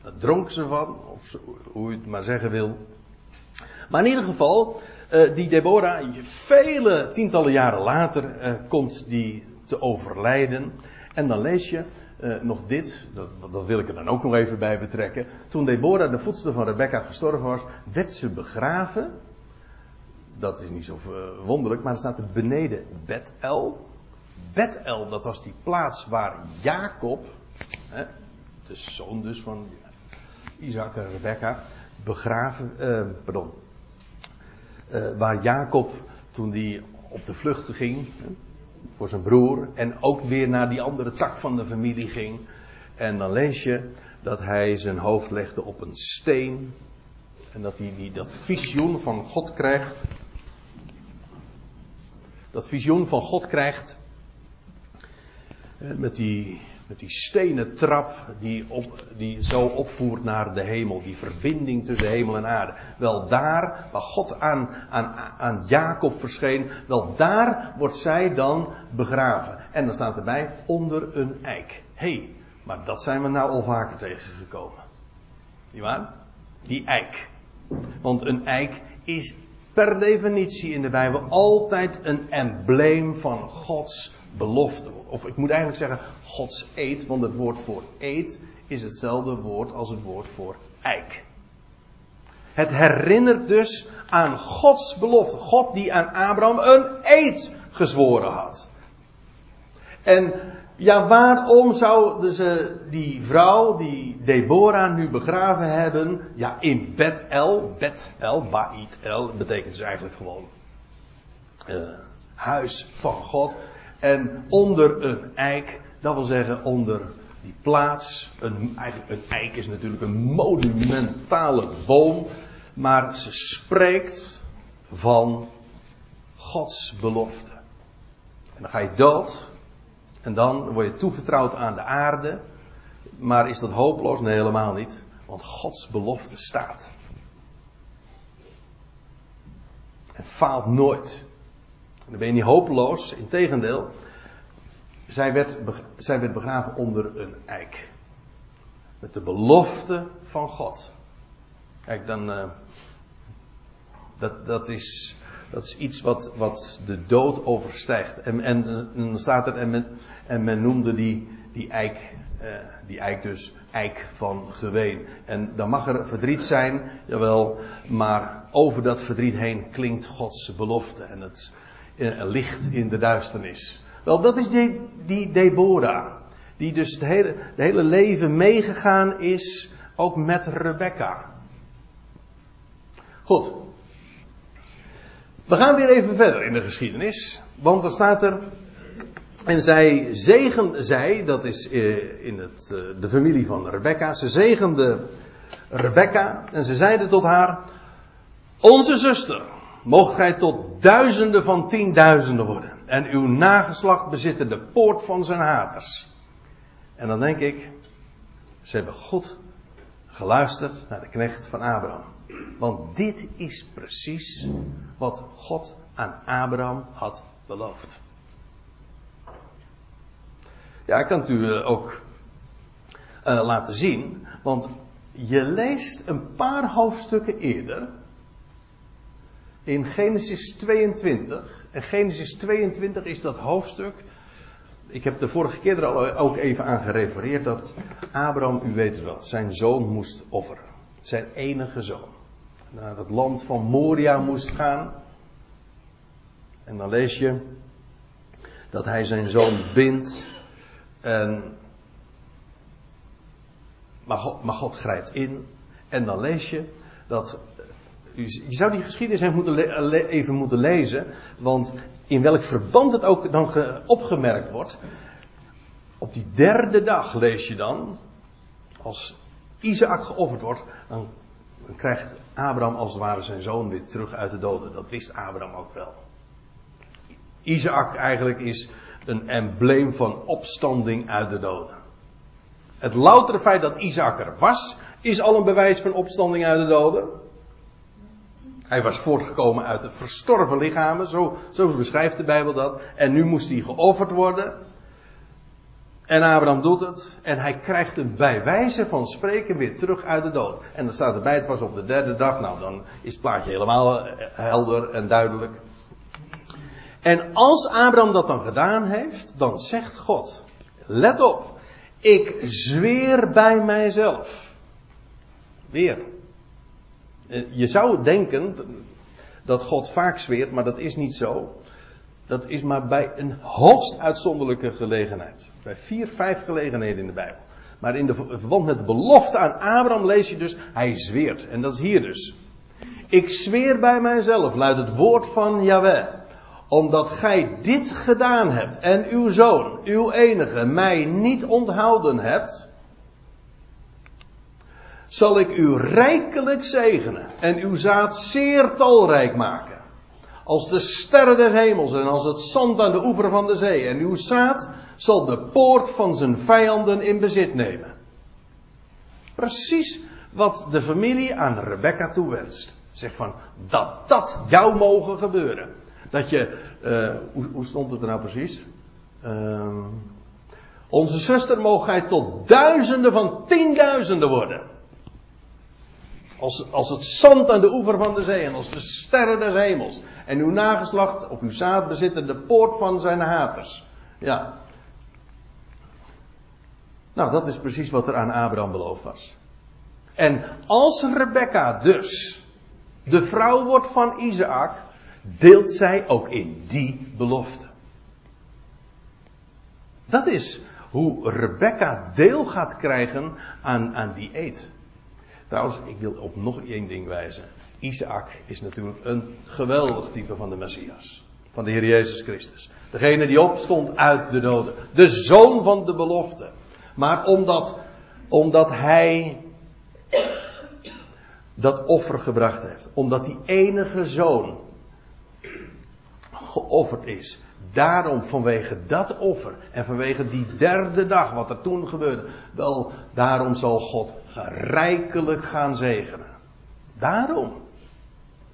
Daar dronk ze van, of hoe je het maar zeggen wil. Maar in ieder geval, uh, die Deborah, vele tientallen jaren later, uh, komt die te overlijden. En dan lees je uh, nog dit, dat, dat, wil ik er dan ook nog even bij betrekken. Toen Deborah, de voedster van Rebecca, gestorven was, werd ze begraven. Dat is niet zo wonderlijk, maar er staat er beneden Bethel. Bethel, dat was die plaats waar Jacob, hè, de zoon dus van Isaac en Rebecca, begraven, pardon, uh, waar Jacob, toen hij op de vlucht ging voor zijn broer, en ook weer naar die andere tak van de familie ging. En dan lees je dat hij zijn hoofd legde op een steen. En dat hij die, dat visioen van God krijgt. Dat visioen van God krijgt. Met die met die stenen trap die, op, die zo opvoert naar de hemel. Die verbinding tussen hemel en aarde. Wel daar, waar God aan, aan, aan Jacob verscheen, wel daar wordt zij dan begraven. En dan staat erbij, onder een eik. Hé, hey, maar dat zijn we nou al vaker tegengekomen. Niet waar? Die eik. Want een eik is per definitie in de Bijbel altijd een embleem van Gods belofte. Of ik moet eigenlijk zeggen Gods eed, want het woord voor eed is hetzelfde woord als het woord voor eik. Het herinnert dus aan Gods belofte. God die aan Abraham een eed gezworen had. En Ja, waarom zouden ze die vrouw, die Deborah, nu begraven hebben? Ja, in Bethel. Bethel, Bait El, betekent dus eigenlijk gewoon uh, huis van God. En onder een eik, dat wil zeggen onder die plaats. Een, eigenlijk een eik is natuurlijk een monumentale boom. Maar ze spreekt van Gods belofte. En dan ga je dood. En dan word je toevertrouwd aan de aarde. Maar is dat hopeloos? Nee, helemaal niet. Want Gods belofte staat. En faalt nooit. Dan ben je niet hopeloos. Integendeel. Zij werd, zij werd begraven onder een eik. Met de belofte van God. Kijk, dan. Uh, dat, dat is dat is iets wat, wat de dood overstijgt. En, en, dan staat er, en men, en men noemde die, die eik, uh, die eik dus eik van geween. En dan mag er verdriet zijn, jawel, maar over dat verdriet heen klinkt Gods belofte. En het uh, licht in de duisternis. Wel, dat is die, die Deborah. Die dus het hele, het hele leven meegegaan is, ook met Rebecca. Goed, we gaan weer even verder in de geschiedenis. Want dan staat er. En zij zegen zij, dat is eh, in het, eh, de familie van Rebecca. Ze zegende Rebecca en ze zeiden tot haar: Onze zuster, mocht gij tot duizenden van tienduizenden worden. En uw nageslacht bezitten de poort van zijn haters. En dan denk ik, ze hebben goed geluisterd naar de knecht van Abraham. Want dit is precies wat God aan Abraham had beloofd. Ja, ik kan het u eh, ook uh, laten zien. Want je leest een paar hoofdstukken eerder. In Genesis 22. En Genesis 22 is dat hoofdstuk. Ik heb de vorige keer er al ook even aan gerefereerd. Dat Abraham, u weet het wel, zijn zoon moest offeren. Zijn enige zoon naar het land van Moria moest gaan. En dan lees je dat hij zijn zoon bindt. En, maar, God, maar God grijpt in. En dan lees je dat. Je zou die geschiedenis even moeten lezen. Want in welk verband het ook dan opgemerkt wordt. Op die derde dag lees je dan. Als Isaac geofferd wordt. Dan dan krijgt Abraham als het ware zijn zoon weer terug uit de doden. Dat wist Abraham ook wel. Isaac eigenlijk is een embleem van opstanding uit de doden. Het loutere feit dat Isaac er was, is al een bewijs van opstanding uit de doden. Hij was voortgekomen uit de verstorven lichamen, zo, zo beschrijft de Bijbel dat. En nu moest hij geofferd worden. En Abraham doet het. En hij krijgt hem bij wijze van spreken weer terug uit de dood. En dan staat erbij, het was op de derde dag. Nou, dan is het plaatje helemaal eh, helder en duidelijk. En als Abraham dat dan gedaan heeft, dan zegt God: Let op, ik zweer bij mijzelf. Weer. Eh, je zou denken dat God vaak zweert, maar dat is niet zo. Dat is maar bij een hoogst uitzonderlijke gelegenheid. Bij vier, vijf gelegenheden in de Bijbel. Maar in de verband met de belofte aan Abraham lees je dus, hij zweert. En dat is hier dus. Ik zweer bij mijzelf, luidt het woord van Yahweh. Omdat gij dit gedaan hebt en uw zoon, uw enige, mij niet onthouden hebt. Zal ik u rijkelijk zegenen en uw zaad zeer talrijk maken. Als de sterren des hemels en als het zand aan de oever van de zee. En uw zaad zal de poort van zijn vijanden in bezit nemen. Precies wat de familie aan Rebecca toewenst. Zegt van dat dat jou mogen gebeuren. Dat je, uh, hoe, stond het er nou precies? Uh, onze zuster mogen gij tot duizenden van tienduizenden worden. Als, als het zand aan de oever van de zee en als de sterren des hemels. En uw nageslacht of uw zaad bezitten de poort van zijn haters. Ja. Nou, dat is precies wat er aan Abraham beloofd was. En als Rebecca dus de vrouw wordt van Isaac, deelt zij ook in die belofte. Dat is hoe Rebecca deel gaat krijgen aan, aan die eed. Trouwens, ik wil op nog één ding wijzen. Isaac is natuurlijk een geweldig type van de Messias. Van de Heer Jezus Christus. Degene die opstond uit de doden. De zoon van de belofte. Maar omdat, omdat hij dat offer gebracht heeft. Omdat die enige zoon geofferd is. Daarom vanwege dat offer en vanwege die derde dag, wat er toen gebeurde, wel, daarom zal God rijkelijk gaan zegenen. Daarom.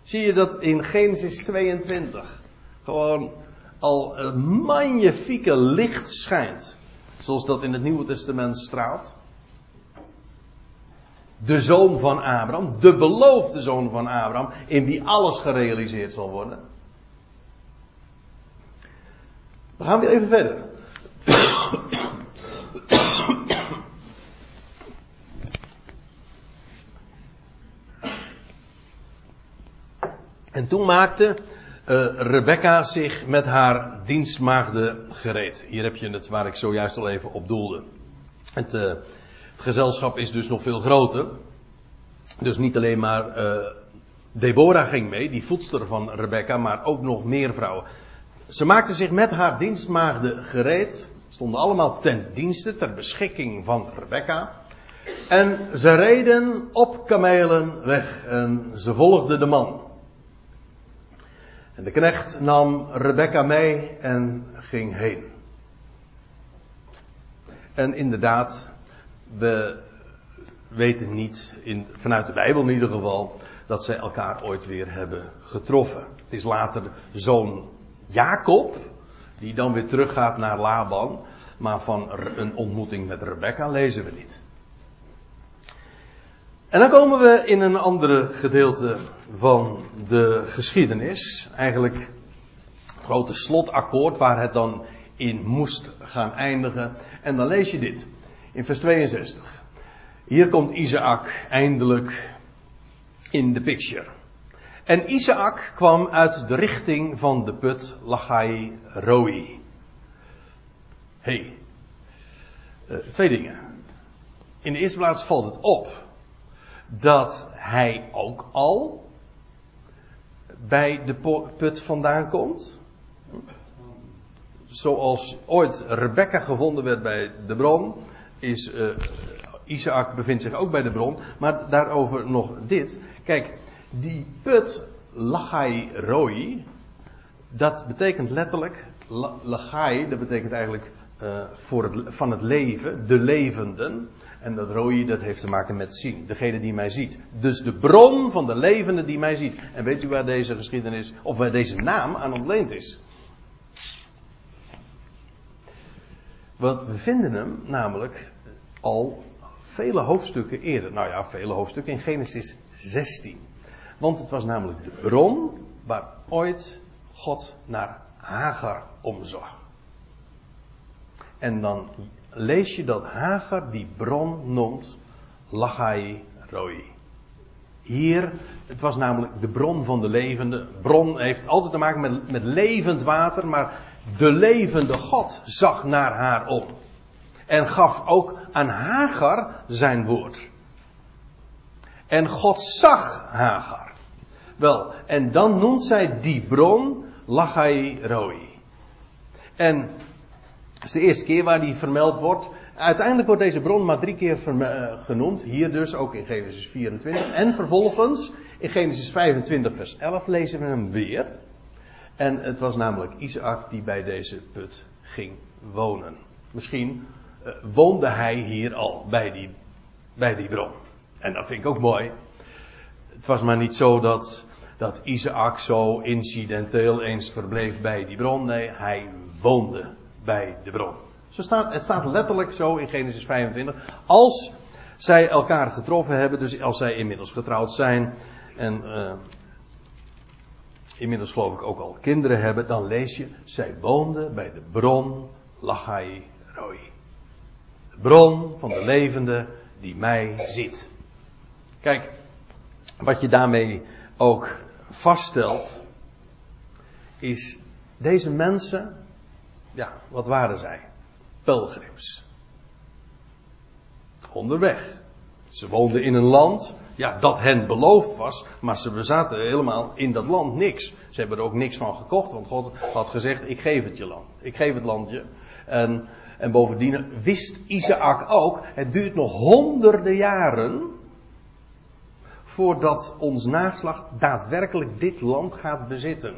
Zie je dat in Genesis 22 gewoon al een magnifieke licht schijnt. Zoals dat in het Nieuwe Testament straalt. De zoon van Abraham, de beloofde zoon van Abraham, in wie alles gerealiseerd zal worden. We gaan weer even verder. En toen maakte uh, Rebecca zich met haar dienstmaagden gereed. Hier heb je het waar ik zojuist al even op doelde. Het, uh, het gezelschap is dus nog veel groter. Dus niet alleen maar uh, Deborah ging mee, die voedster van Rebecca, maar ook nog meer vrouwen. Ze maakte zich met haar dienstmaagden gereed. Stonden allemaal ten dienste, ter beschikking van Rebecca. En ze reden op kamelen weg en ze volgden de man. En de knecht nam Rebecca mee en ging heen. En inderdaad, we weten niet, in, vanuit de Bijbel in ieder geval, dat zij elkaar ooit weer hebben getroffen. Het is later zoon Jacob, die dan weer teruggaat naar Laban, maar van een ontmoeting met Rebecca lezen we niet. En dan komen we in een andere gedeelte van de geschiedenis. Eigenlijk grote slotakkoord waar het dan in moest gaan eindigen. En dan lees je dit in vers 62. Hier komt Isaac eindelijk in de picture. En Isaac kwam uit de richting van de put Lachai Roi. hey, uh, twee dingen. In de eerste plaats valt het op dat hij ook al bij de put vandaan komt. Zoals ooit Rebecca gevonden werd bij de bron, is uh, Isaac bevindt zich ook bij de bron. Maar daarover nog dit. Kijk, die put Lachai Roi, dat betekent letterlijk, Lachai, dat betekent eigenlijk uh, voor van het leven, de levenden. En dat rode, dat heeft te maken met zien. Degene die mij ziet. Dus de bron van de levende die mij ziet. En weet u waar deze geschiedenis, of waar deze naam aan ontleend is? Want we vinden hem namelijk al vele hoofdstukken eerder. Nou ja, vele hoofdstukken in Genesis 16. Want het was namelijk de bron waar ooit God naar Hagar omzag. En dan lees je dat Hagar die bron noemt Lachai Roi. Hier, het was namelijk de bron van de levende. Bron heeft altijd te maken met, met levend water, maar de levende God zag naar haar om. En gaf ook aan Hagar zijn woord. En God zag Hagar. Wel, en dan noemt zij die bron Lachai Roi. En dat is de eerste keer waar die vermeld wordt. Uiteindelijk wordt deze bron maar drie keer eh, genoemd. Hier dus, ook in Genesis 24. En vervolgens, in Genesis 25 vers 11 lezen we hem weer. En het was namelijk Isaac die bij deze put ging wonen. Misschien uh, woonde hij hier al bij die, bij die bron. En dat vind ik ook mooi. Het was maar niet zo dat, dat Isaac zo incidenteel eens verbleef bij die bron. Nee, hij woonde bij de bron. Zo staat, het staat letterlijk zo in Genesis 25. Als zij elkaar getroffen hebben, dus als zij inmiddels getrouwd zijn en uh, inmiddels geloof ik ook al kinderen hebben, dan lees je, zij woonden bij de bron Lachai Roi. De bron van de levende die mij ziet. Kijk, wat je daarmee ook vaststelt, is deze mensen, ja, wat waren zij? Pelgrims. onderweg. Ze woonden in een land, ja, dat hen beloofd was, maar ze bezaten helemaal in dat land niks. Ze hebben er ook niks van gekocht, want God had gezegd, ik geef het je land. Ik geef het landje. En, en bovendien wist Isaac ook, het duurt nog honderden jaren voordat ons nageslacht daadwerkelijk dit land gaat bezitten.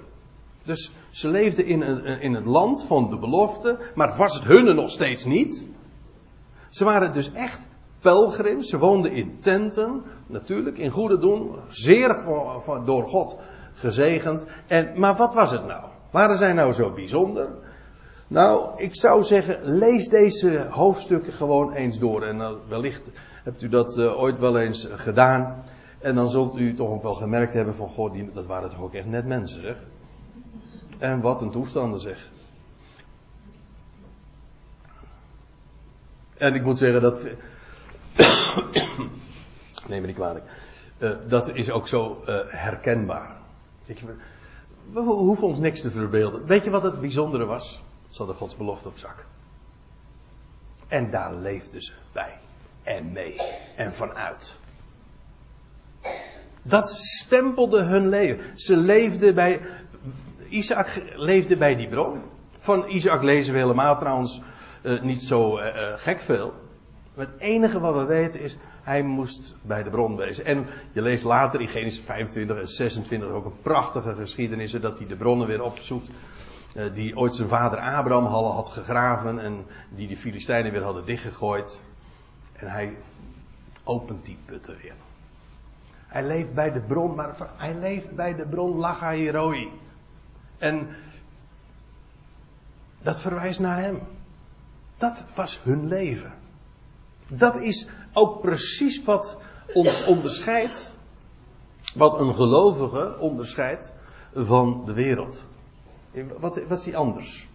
Dus ze leefden in, een, in het land van de belofte, maar het was het hunne nog steeds niet. Ze waren dus echt pelgrims, ze woonden in tenten, natuurlijk in goede doen, zeer voor, door God gezegend. En, maar wat was het nou? Waren zij nou zo bijzonder? Nou, ik zou zeggen, lees deze hoofdstukken gewoon eens door. En wellicht hebt u dat uh, ooit wel eens gedaan. En dan zult u toch ook wel gemerkt hebben van, goh, die, dat waren toch ook echt net mensen, zeg. En wat een toestanden, zeg. En ik moet zeggen dat. (coughs) Neem me niet kwalijk. Uh, dat is ook zo uh, herkenbaar. Ik, we hoeven ons niks te verbeelden. Weet je wat het bijzondere was? Ze hadden Gods belofte op zak. En daar leefden ze bij. En mee. En vanuit. Dat stempelde hun leven. Ze leefden bij. Isaac leefde bij die bron. Van Isaac lezen we helemaal trouwens uh, niet zo uh, gek veel. Maar het enige wat we weten is, hij moest bij de bron wezen. En je leest later in Genesis 25 en 26 ook een prachtige geschiedenis, dat hij de bronnen weer opzoekt. Die ooit zijn vader Abraham had gegraven en die de Filistijnen weer hadden dichtgegooid. En hij opent die putten weer. Hij leeft bij de bron, maar hij leeft bij de bron Lachairoi. En dat verwijst naar hem. Dat was hun leven. Dat is ook precies wat ons onderscheidt. Wat een gelovige onderscheidt van de wereld. Wat was die anders?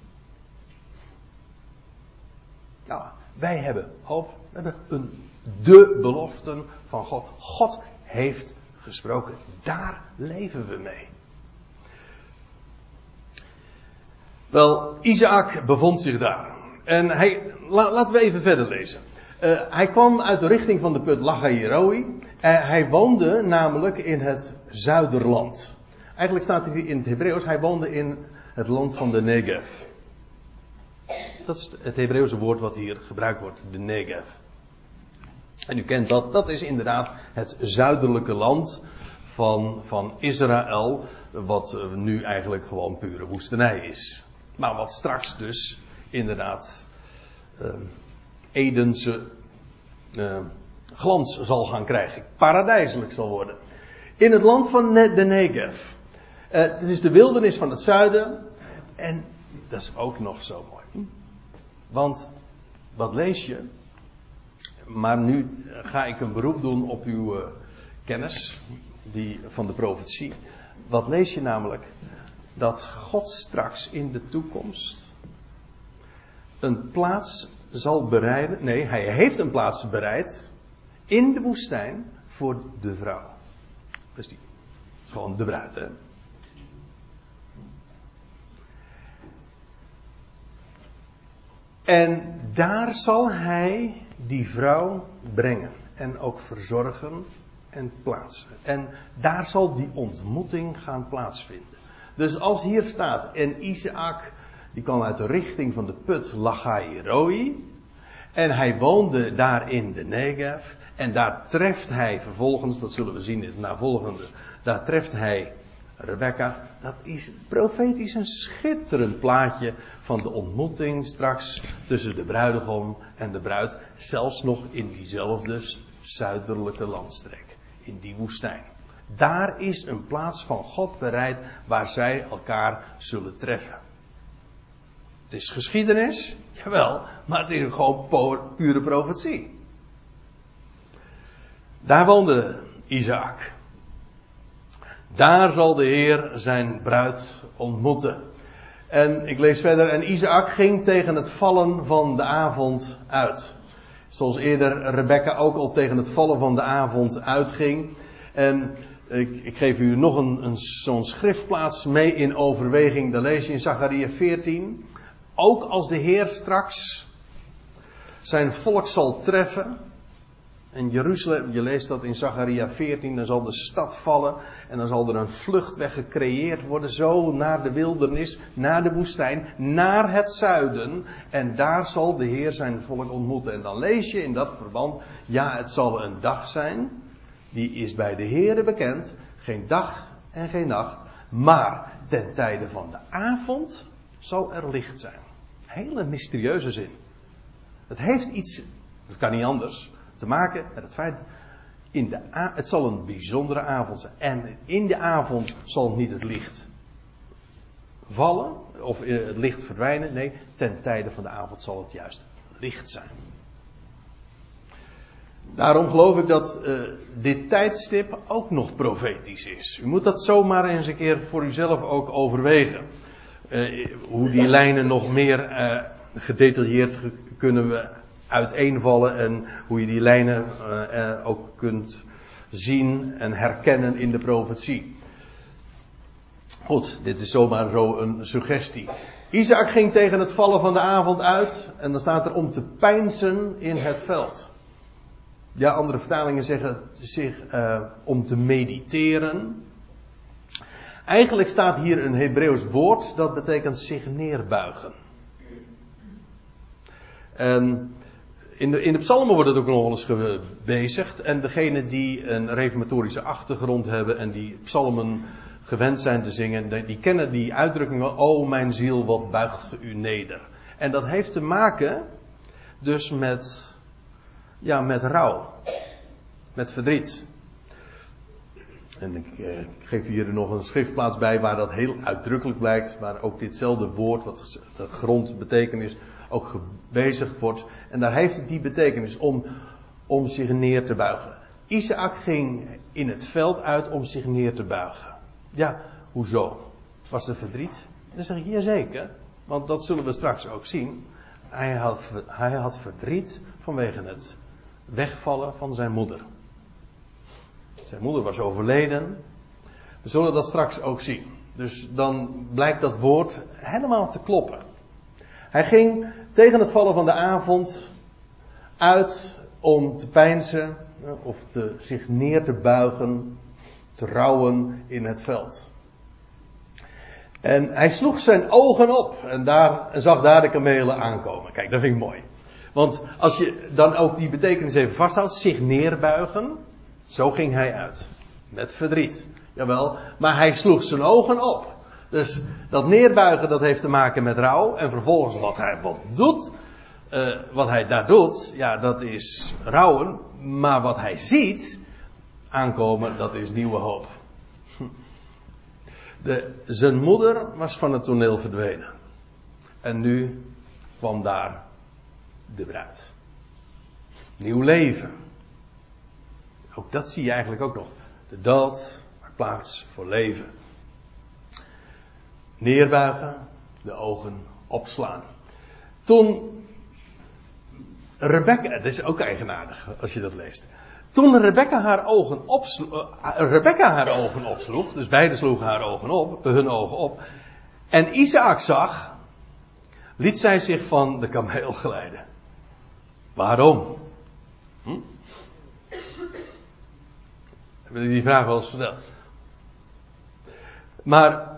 Ja, wij hebben hoop. We hebben een, de beloften van God. God heeft gesproken. Daar leven we mee. Wel, Isaac bevond zich daar. En hij, la, laten we even verder lezen. Uh, hij kwam uit de richting van de put Lachairoi. Uh, hij woonde namelijk in het zuiderland. Eigenlijk staat hier in het Hebreeuws, hij woonde in het land van de Negev. Dat is het Hebreeuwse woord wat hier gebruikt wordt, de Negev. En u kent dat, dat is inderdaad het zuidelijke land van, van Israël, wat nu eigenlijk gewoon pure woestenij is. Maar wat straks dus inderdaad uh, Edense uh, glans zal gaan krijgen. Paradijselijk zal worden. In het land van de Negev. Uh, het is de wildernis van het zuiden. En dat is ook nog zo mooi. Want, wat lees je? Maar nu ga ik een beroep doen op uw uh, kennis die, van de profetie. Wat lees je namelijk? Dat God straks in de toekomst een plaats zal bereiden. Nee, hij heeft een plaats bereid in de woestijn voor de vrouw. Dus die. is gewoon de bruid, hè. En daar zal hij die vrouw brengen. En ook verzorgen en plaatsen. En daar zal die ontmoeting gaan plaatsvinden. Dus als hier staat, en Isaac, die kwam uit de richting van de put Lachairoi. En hij woonde daar in de Negev. En daar treft hij vervolgens, dat zullen we zien in het navolgende, daar treft hij Rebecca. Dat is profetisch een schitterend plaatje van de ontmoeting straks tussen de bruidegom en de bruid. Zelfs nog in diezelfde zuidelijke landstreek. In die woestijn. Daar is een plaats van God bereid waar zij elkaar zullen treffen. Het is geschiedenis, jawel, maar het is gewoon pure profetie. Daar woonde Isaac. Daar zal de Heer zijn bruid ontmoeten. En ik lees verder. En Isaac ging tegen het vallen van de avond uit. Zoals eerder Rebecca ook al tegen het vallen van de avond uitging. En ik, ik geef u nog een, een, zo'n schriftplaats mee in overweging. Dan lees je in Zachariah 14. Ook als de Heer straks zijn volk zal treffen. En Jeruzalem, je leest dat in Zacharia 14, dan zal de stad vallen en dan zal er een vluchtweg gecreëerd worden, zo naar de wildernis, naar de woestijn, naar het zuiden. En daar zal de Heer zijn volk ontmoeten. En dan lees je in dat verband, ja, het zal een dag zijn, die is bij de Heer bekend, geen dag en geen nacht, maar ten tijde van de avond zal er licht zijn. Hele mysterieuze zin. Het heeft iets, het kan niet anders, te maken met het feit. In de het zal een bijzondere avond zijn. En in de avond zal niet het licht vallen, of eh, het licht verdwijnen. Nee, ten tijde van de avond zal het juist licht zijn. Daarom geloof ik dat uh, dit tijdstip ook nog profetisch is. U moet dat zomaar eens een keer voor uzelf ook overwegen. Uh, hoe die lijnen nog meer uh, gedetailleerd kunnen we uiteenvallen en hoe je die lijnen uh, ook kunt zien en herkennen in de profetie. Goed, dit is zomaar zo een suggestie. Isaac ging tegen het vallen van de avond uit en dan staat er om te pijnsen in het veld. Ja, andere vertalingen zeggen zich uh, om te mediteren. Eigenlijk staat hier een Hebreeuws woord dat betekent zich neerbuigen. En in de, in de psalmen wordt het ook nog wel eens gebezigd. En degenen die een reformatorische achtergrond hebben en die psalmen gewend zijn te zingen, die kennen die uitdrukking wel, oh mijn ziel, wat buigt u neder. En dat heeft te maken dus met, ja, met rouw. Met verdriet. En ik, eh, geef hier nog een schriftplaats bij waar dat heel uitdrukkelijk blijkt, waar ook ditzelfde woord, wat de grondbetekenis ook gebezigd wordt. En daar heeft het die betekenis om, om zich neer te buigen. Isaac ging in het veld uit om zich neer te buigen. Ja, hoezo? Was er verdriet? Dan zeg ik, jazeker. Want dat zullen we straks ook zien. Hij had, hij had verdriet vanwege het wegvallen van zijn moeder. Zijn moeder was overleden. We zullen dat straks ook zien. Dus dan blijkt dat woord helemaal te kloppen. Hij ging tegen het vallen van de avond uit om te pijnsen of te, zich neer te buigen, te rouwen in het veld. En hij sloeg zijn ogen op en, daar, en zag daar de kamelen aankomen. Kijk, dat vind ik mooi. Want als je dan ook die betekenis even vasthoudt, zich neerbuigen, zo ging hij uit. Met verdriet. Jawel, maar hij sloeg zijn ogen op. Dus dat neerbuigen dat heeft te maken met rouw. En vervolgens wat hij wat doet, uh, wat hij daar doet, ja dat is rouwen. Maar wat hij ziet aankomen, dat is nieuwe hoop. (laughs) Zijn moeder was van het toneel verdwenen. En nu kwam daar de bruid. Nieuw leven. Ook dat zie je eigenlijk ook nog. De dood maakt plaats voor leven neerbuigen, de ogen opslaan. Toen Rebecca, dat is ook eigenaardig als je dat leest. Toen Rebecca haar ogen, opsloeg, uh, Rebecca haar ogen opsloeg, dus beide sloegen haar ogen op, hun ogen op, en Isaac zag, liet zij zich van de kameel (laughs) glijden. Waarom? Hm? Hebben jullie die vraag wel eens verteld? Maar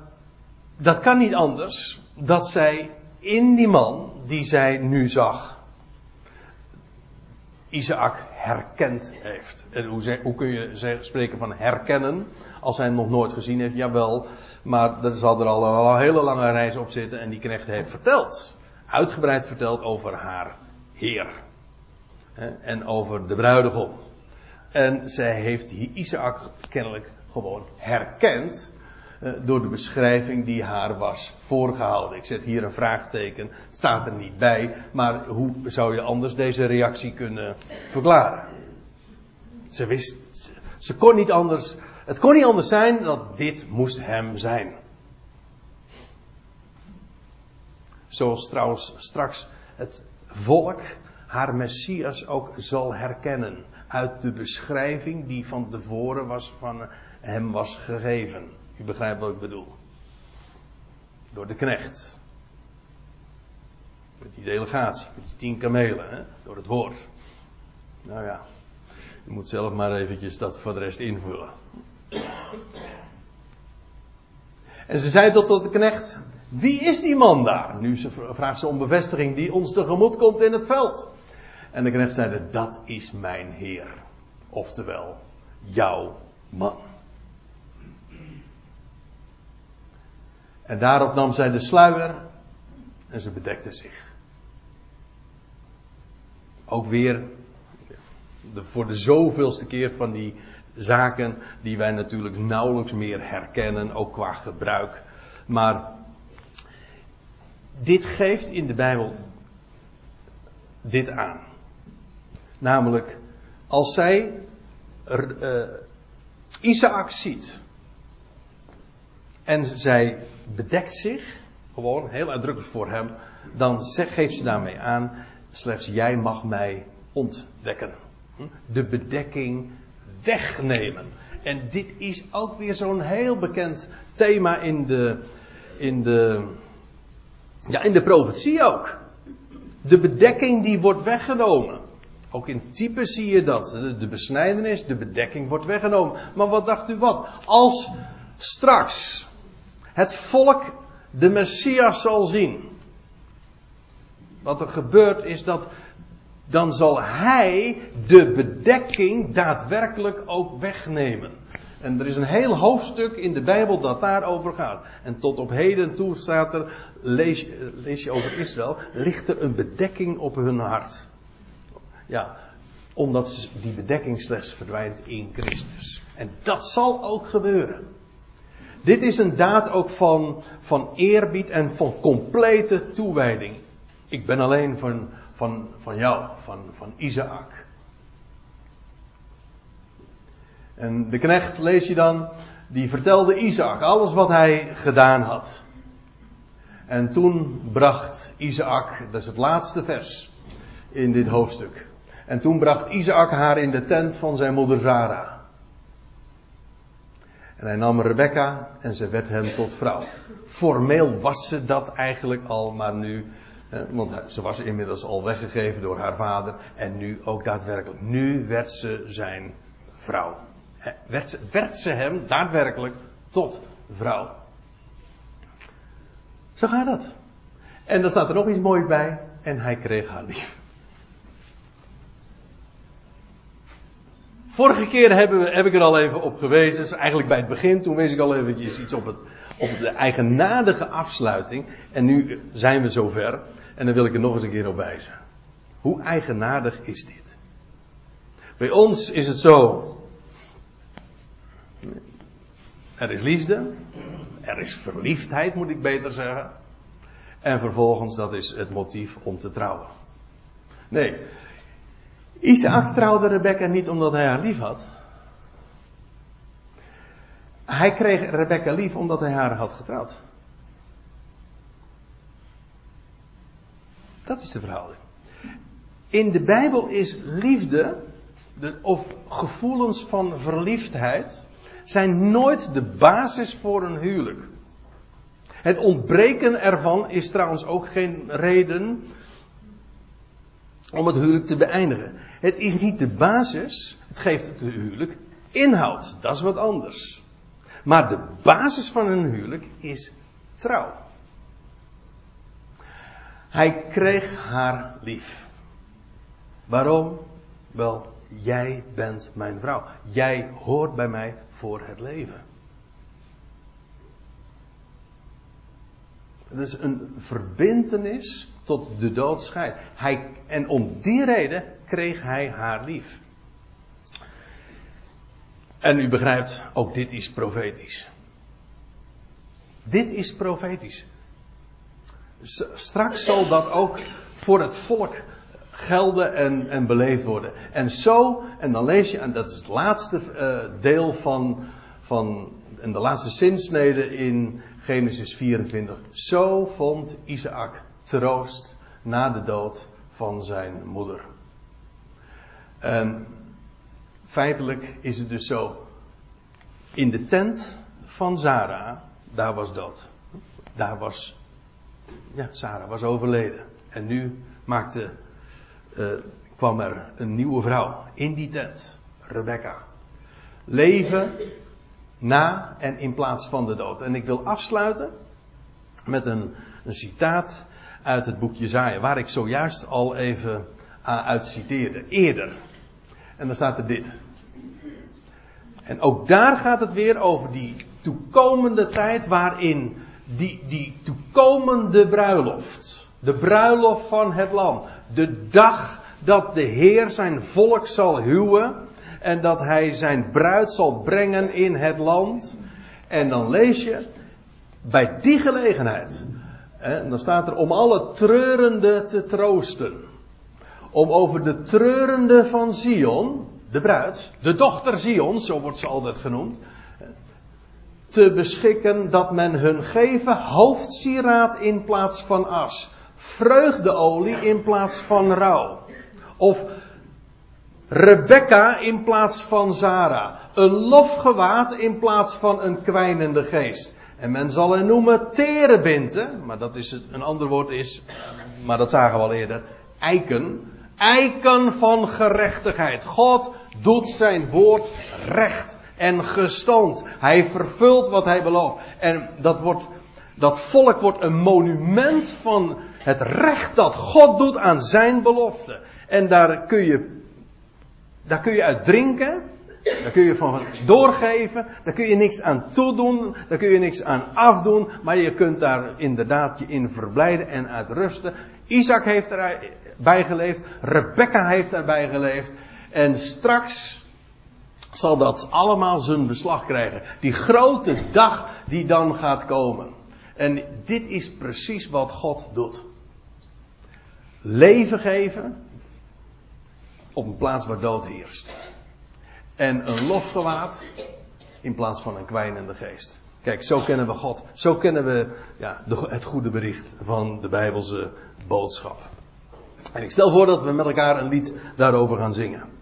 dat kan niet anders dat zij in die man die zij nu zag, Isaac herkend heeft. En hoe, hoe kun je spreken van herkennen als hij hem nog nooit gezien heeft? Jawel, maar er zal er al een hele lange reis op zitten en die knecht heeft verteld, uitgebreid verteld over haar Heer. En over de bruidegom. En zij heeft Isaac kennelijk gewoon herkend door de beschrijving die haar was voorgehouden. Ik zet hier een vraagteken, het staat er niet bij, maar hoe zou je anders deze reactie kunnen verklaren? Ze wist, ze kon niet anders, het kon niet anders zijn dat dit moest hem zijn. Zoals trouwens straks het volk haar Messias ook zal herkennen uit de beschrijving die van tevoren was van hem was gegeven. U begrijpt wat ik bedoel. Door de knecht. Met die delegatie, met die tien kamelen, hè? door het woord. Nou ja. Je moet zelf maar eventjes dat voor de rest invullen. En ze zei tot, tot de knecht, wie is die man daar? Nu vraagt ze om bevestiging die ons tegemoet komt in het veld. En de knecht zeide, dat is mijn heer. Oftewel, jouw man. En daarop nam zij de sluier en ze bedekte zich. Ook weer de, voor de zoveelste keer van die zaken die wij natuurlijk nauwelijks meer herkennen, ook qua gebruik. Maar dit geeft in de Bijbel dit aan. Namelijk, als zij uh, Isaac ziet en zij bedekt zich, gewoon heel uitdrukkelijk voor hem, dan geeft ze daarmee aan, slechts jij mag mij ontdekken. Hm? De bedekking wegnemen. En dit is ook weer zo'n heel bekend thema in de, in de, ja, in de profetie ook. De bedekking die wordt weggenomen. Ook in type zie je dat. De, de besnijdenis, de bedekking wordt weggenomen. Maar wat dacht u wat? Als straks het volk de Messias zal zien. Wat er gebeurt is dat dan zal hij de bedekking daadwerkelijk ook wegnemen. En er is een heel hoofdstuk in de Bijbel dat daarover gaat. En tot op heden toe staat er, lees, lees je over Israël, ligt er een bedekking op hun hart. Ja, omdat die bedekking slechts verdwijnt in Christus. En dat zal ook gebeuren. Dit is een daad ook van, van eerbied en van complete toewijding. Ik ben alleen van, van, van jou, van, van Isaac. En de knecht, lees je dan, die vertelde Isaac alles wat hij gedaan had. En toen bracht Isaac, dat is het laatste vers in dit hoofdstuk. En toen bracht Isaac haar in de tent van zijn moeder Zara. En hij nam Rebecca en ze werd hem tot vrouw. Formeel was ze dat eigenlijk al, maar nu, want ze was inmiddels al weggegeven door haar vader. En nu ook daadwerkelijk. Nu werd ze zijn vrouw. Werd ze, werd ze hem daadwerkelijk tot vrouw. Zo gaat dat. En dan staat er nog iets moois bij. En hij kreeg haar lief. Vorige keer hebben we, heb ik er al even op gewezen. Dus eigenlijk bij het begin, toen wees ik al eventjes iets op, het, op de eigenaardige afsluiting. En nu zijn we zover. En dan wil ik er nog eens een keer op wijzen. Hoe eigenaardig is dit? Bij ons is het zo. Er is liefde. Er is verliefdheid, moet ik beter zeggen. En vervolgens, dat is het motief om te trouwen. Nee, Isaac trouwde Rebecca niet omdat hij haar lief had. Hij kreeg Rebecca lief omdat hij haar had getrouwd. Dat is de verhouding. In de Bijbel is liefde, de, of gevoelens van verliefdheid, zijn nooit de basis voor een huwelijk. Het ontbreken ervan is trouwens ook geen reden om het huwelijk te beëindigen. Het is niet de basis, het geeft het huwelijk inhoud, dat is wat anders. Maar de basis van een huwelijk is trouw. Hij kreeg haar lief. Waarom? Wel, jij bent mijn vrouw. Jij hoort bij mij voor het leven. Het is een verbintenis tot de dood scheidt. Hij, en om die reden kreeg hij haar lief. En u begrijpt, ook dit is profetisch. Dit is profetisch. Straks zal dat ook voor het volk gelden en, en beleefd worden. En zo, en dan lees je, en dat is het laatste uh, deel van, van, en de laatste zinsnede in Genesis 24. Zo vond Isaac troost na de dood van zijn moeder. En feitelijk is het dus zo. In de tent van Zara, daar was dood. Daar was, ja, Sarah was overleden. En nu maakte, uh, kwam er een nieuwe vrouw in die tent. Rebecca. Leven na en in plaats van de dood. En ik wil afsluiten met een, een citaat uit het boek Jezaja, waar ik zojuist al even uit citeerde, eerder. En dan staat er dit. En ook daar gaat het weer over die toekomende tijd waarin die, die toekomende bruiloft, de bruiloft van het lam, de dag dat de Heer zijn volk zal huwen en dat hij zijn bruid zal brengen in het land. En dan lees je bij die gelegenheid, en dan staat er om alle treurende te troosten. Om over de treurende van Zion, de bruid, de dochter Zion, zo wordt ze altijd genoemd, te beschikken dat men hun geven hoofdsieraad in plaats van as, vreugdeolie in plaats van rouw, of Rebecca in plaats van Zara, een lofgewaad in plaats van een kwijnende geest. En men zal hen noemen terebinten, maar dat is een ander woord is, maar dat zagen we al eerder, eiken. Eiken van gerechtigheid. God doet zijn woord recht en gestand. Hij vervult wat hij belooft. En dat wordt, dat volk wordt een monument van het recht dat God doet aan zijn belofte. En daar kun je, daar kun je uit drinken. Daar kun je van doorgeven. Daar kun je niks aan toedoen. Daar kun je niks aan afdoen. Maar je kunt daar inderdaad je in verblijden en uitrusten. Isaac heeft erbij geleefd. Rebecca heeft erbij geleefd. En straks zal dat allemaal zijn beslag krijgen. Die grote dag die dan gaat komen. En dit is precies wat God doet. Leven geven op een plaats waar dood heerst. En een lofgewaad in plaats van een kwijnende geest. Kijk, zo kennen we God. Zo kennen we ja, het goede bericht van de Bijbelse boodschap. En ik stel voor dat we met elkaar een lied daarover gaan zingen.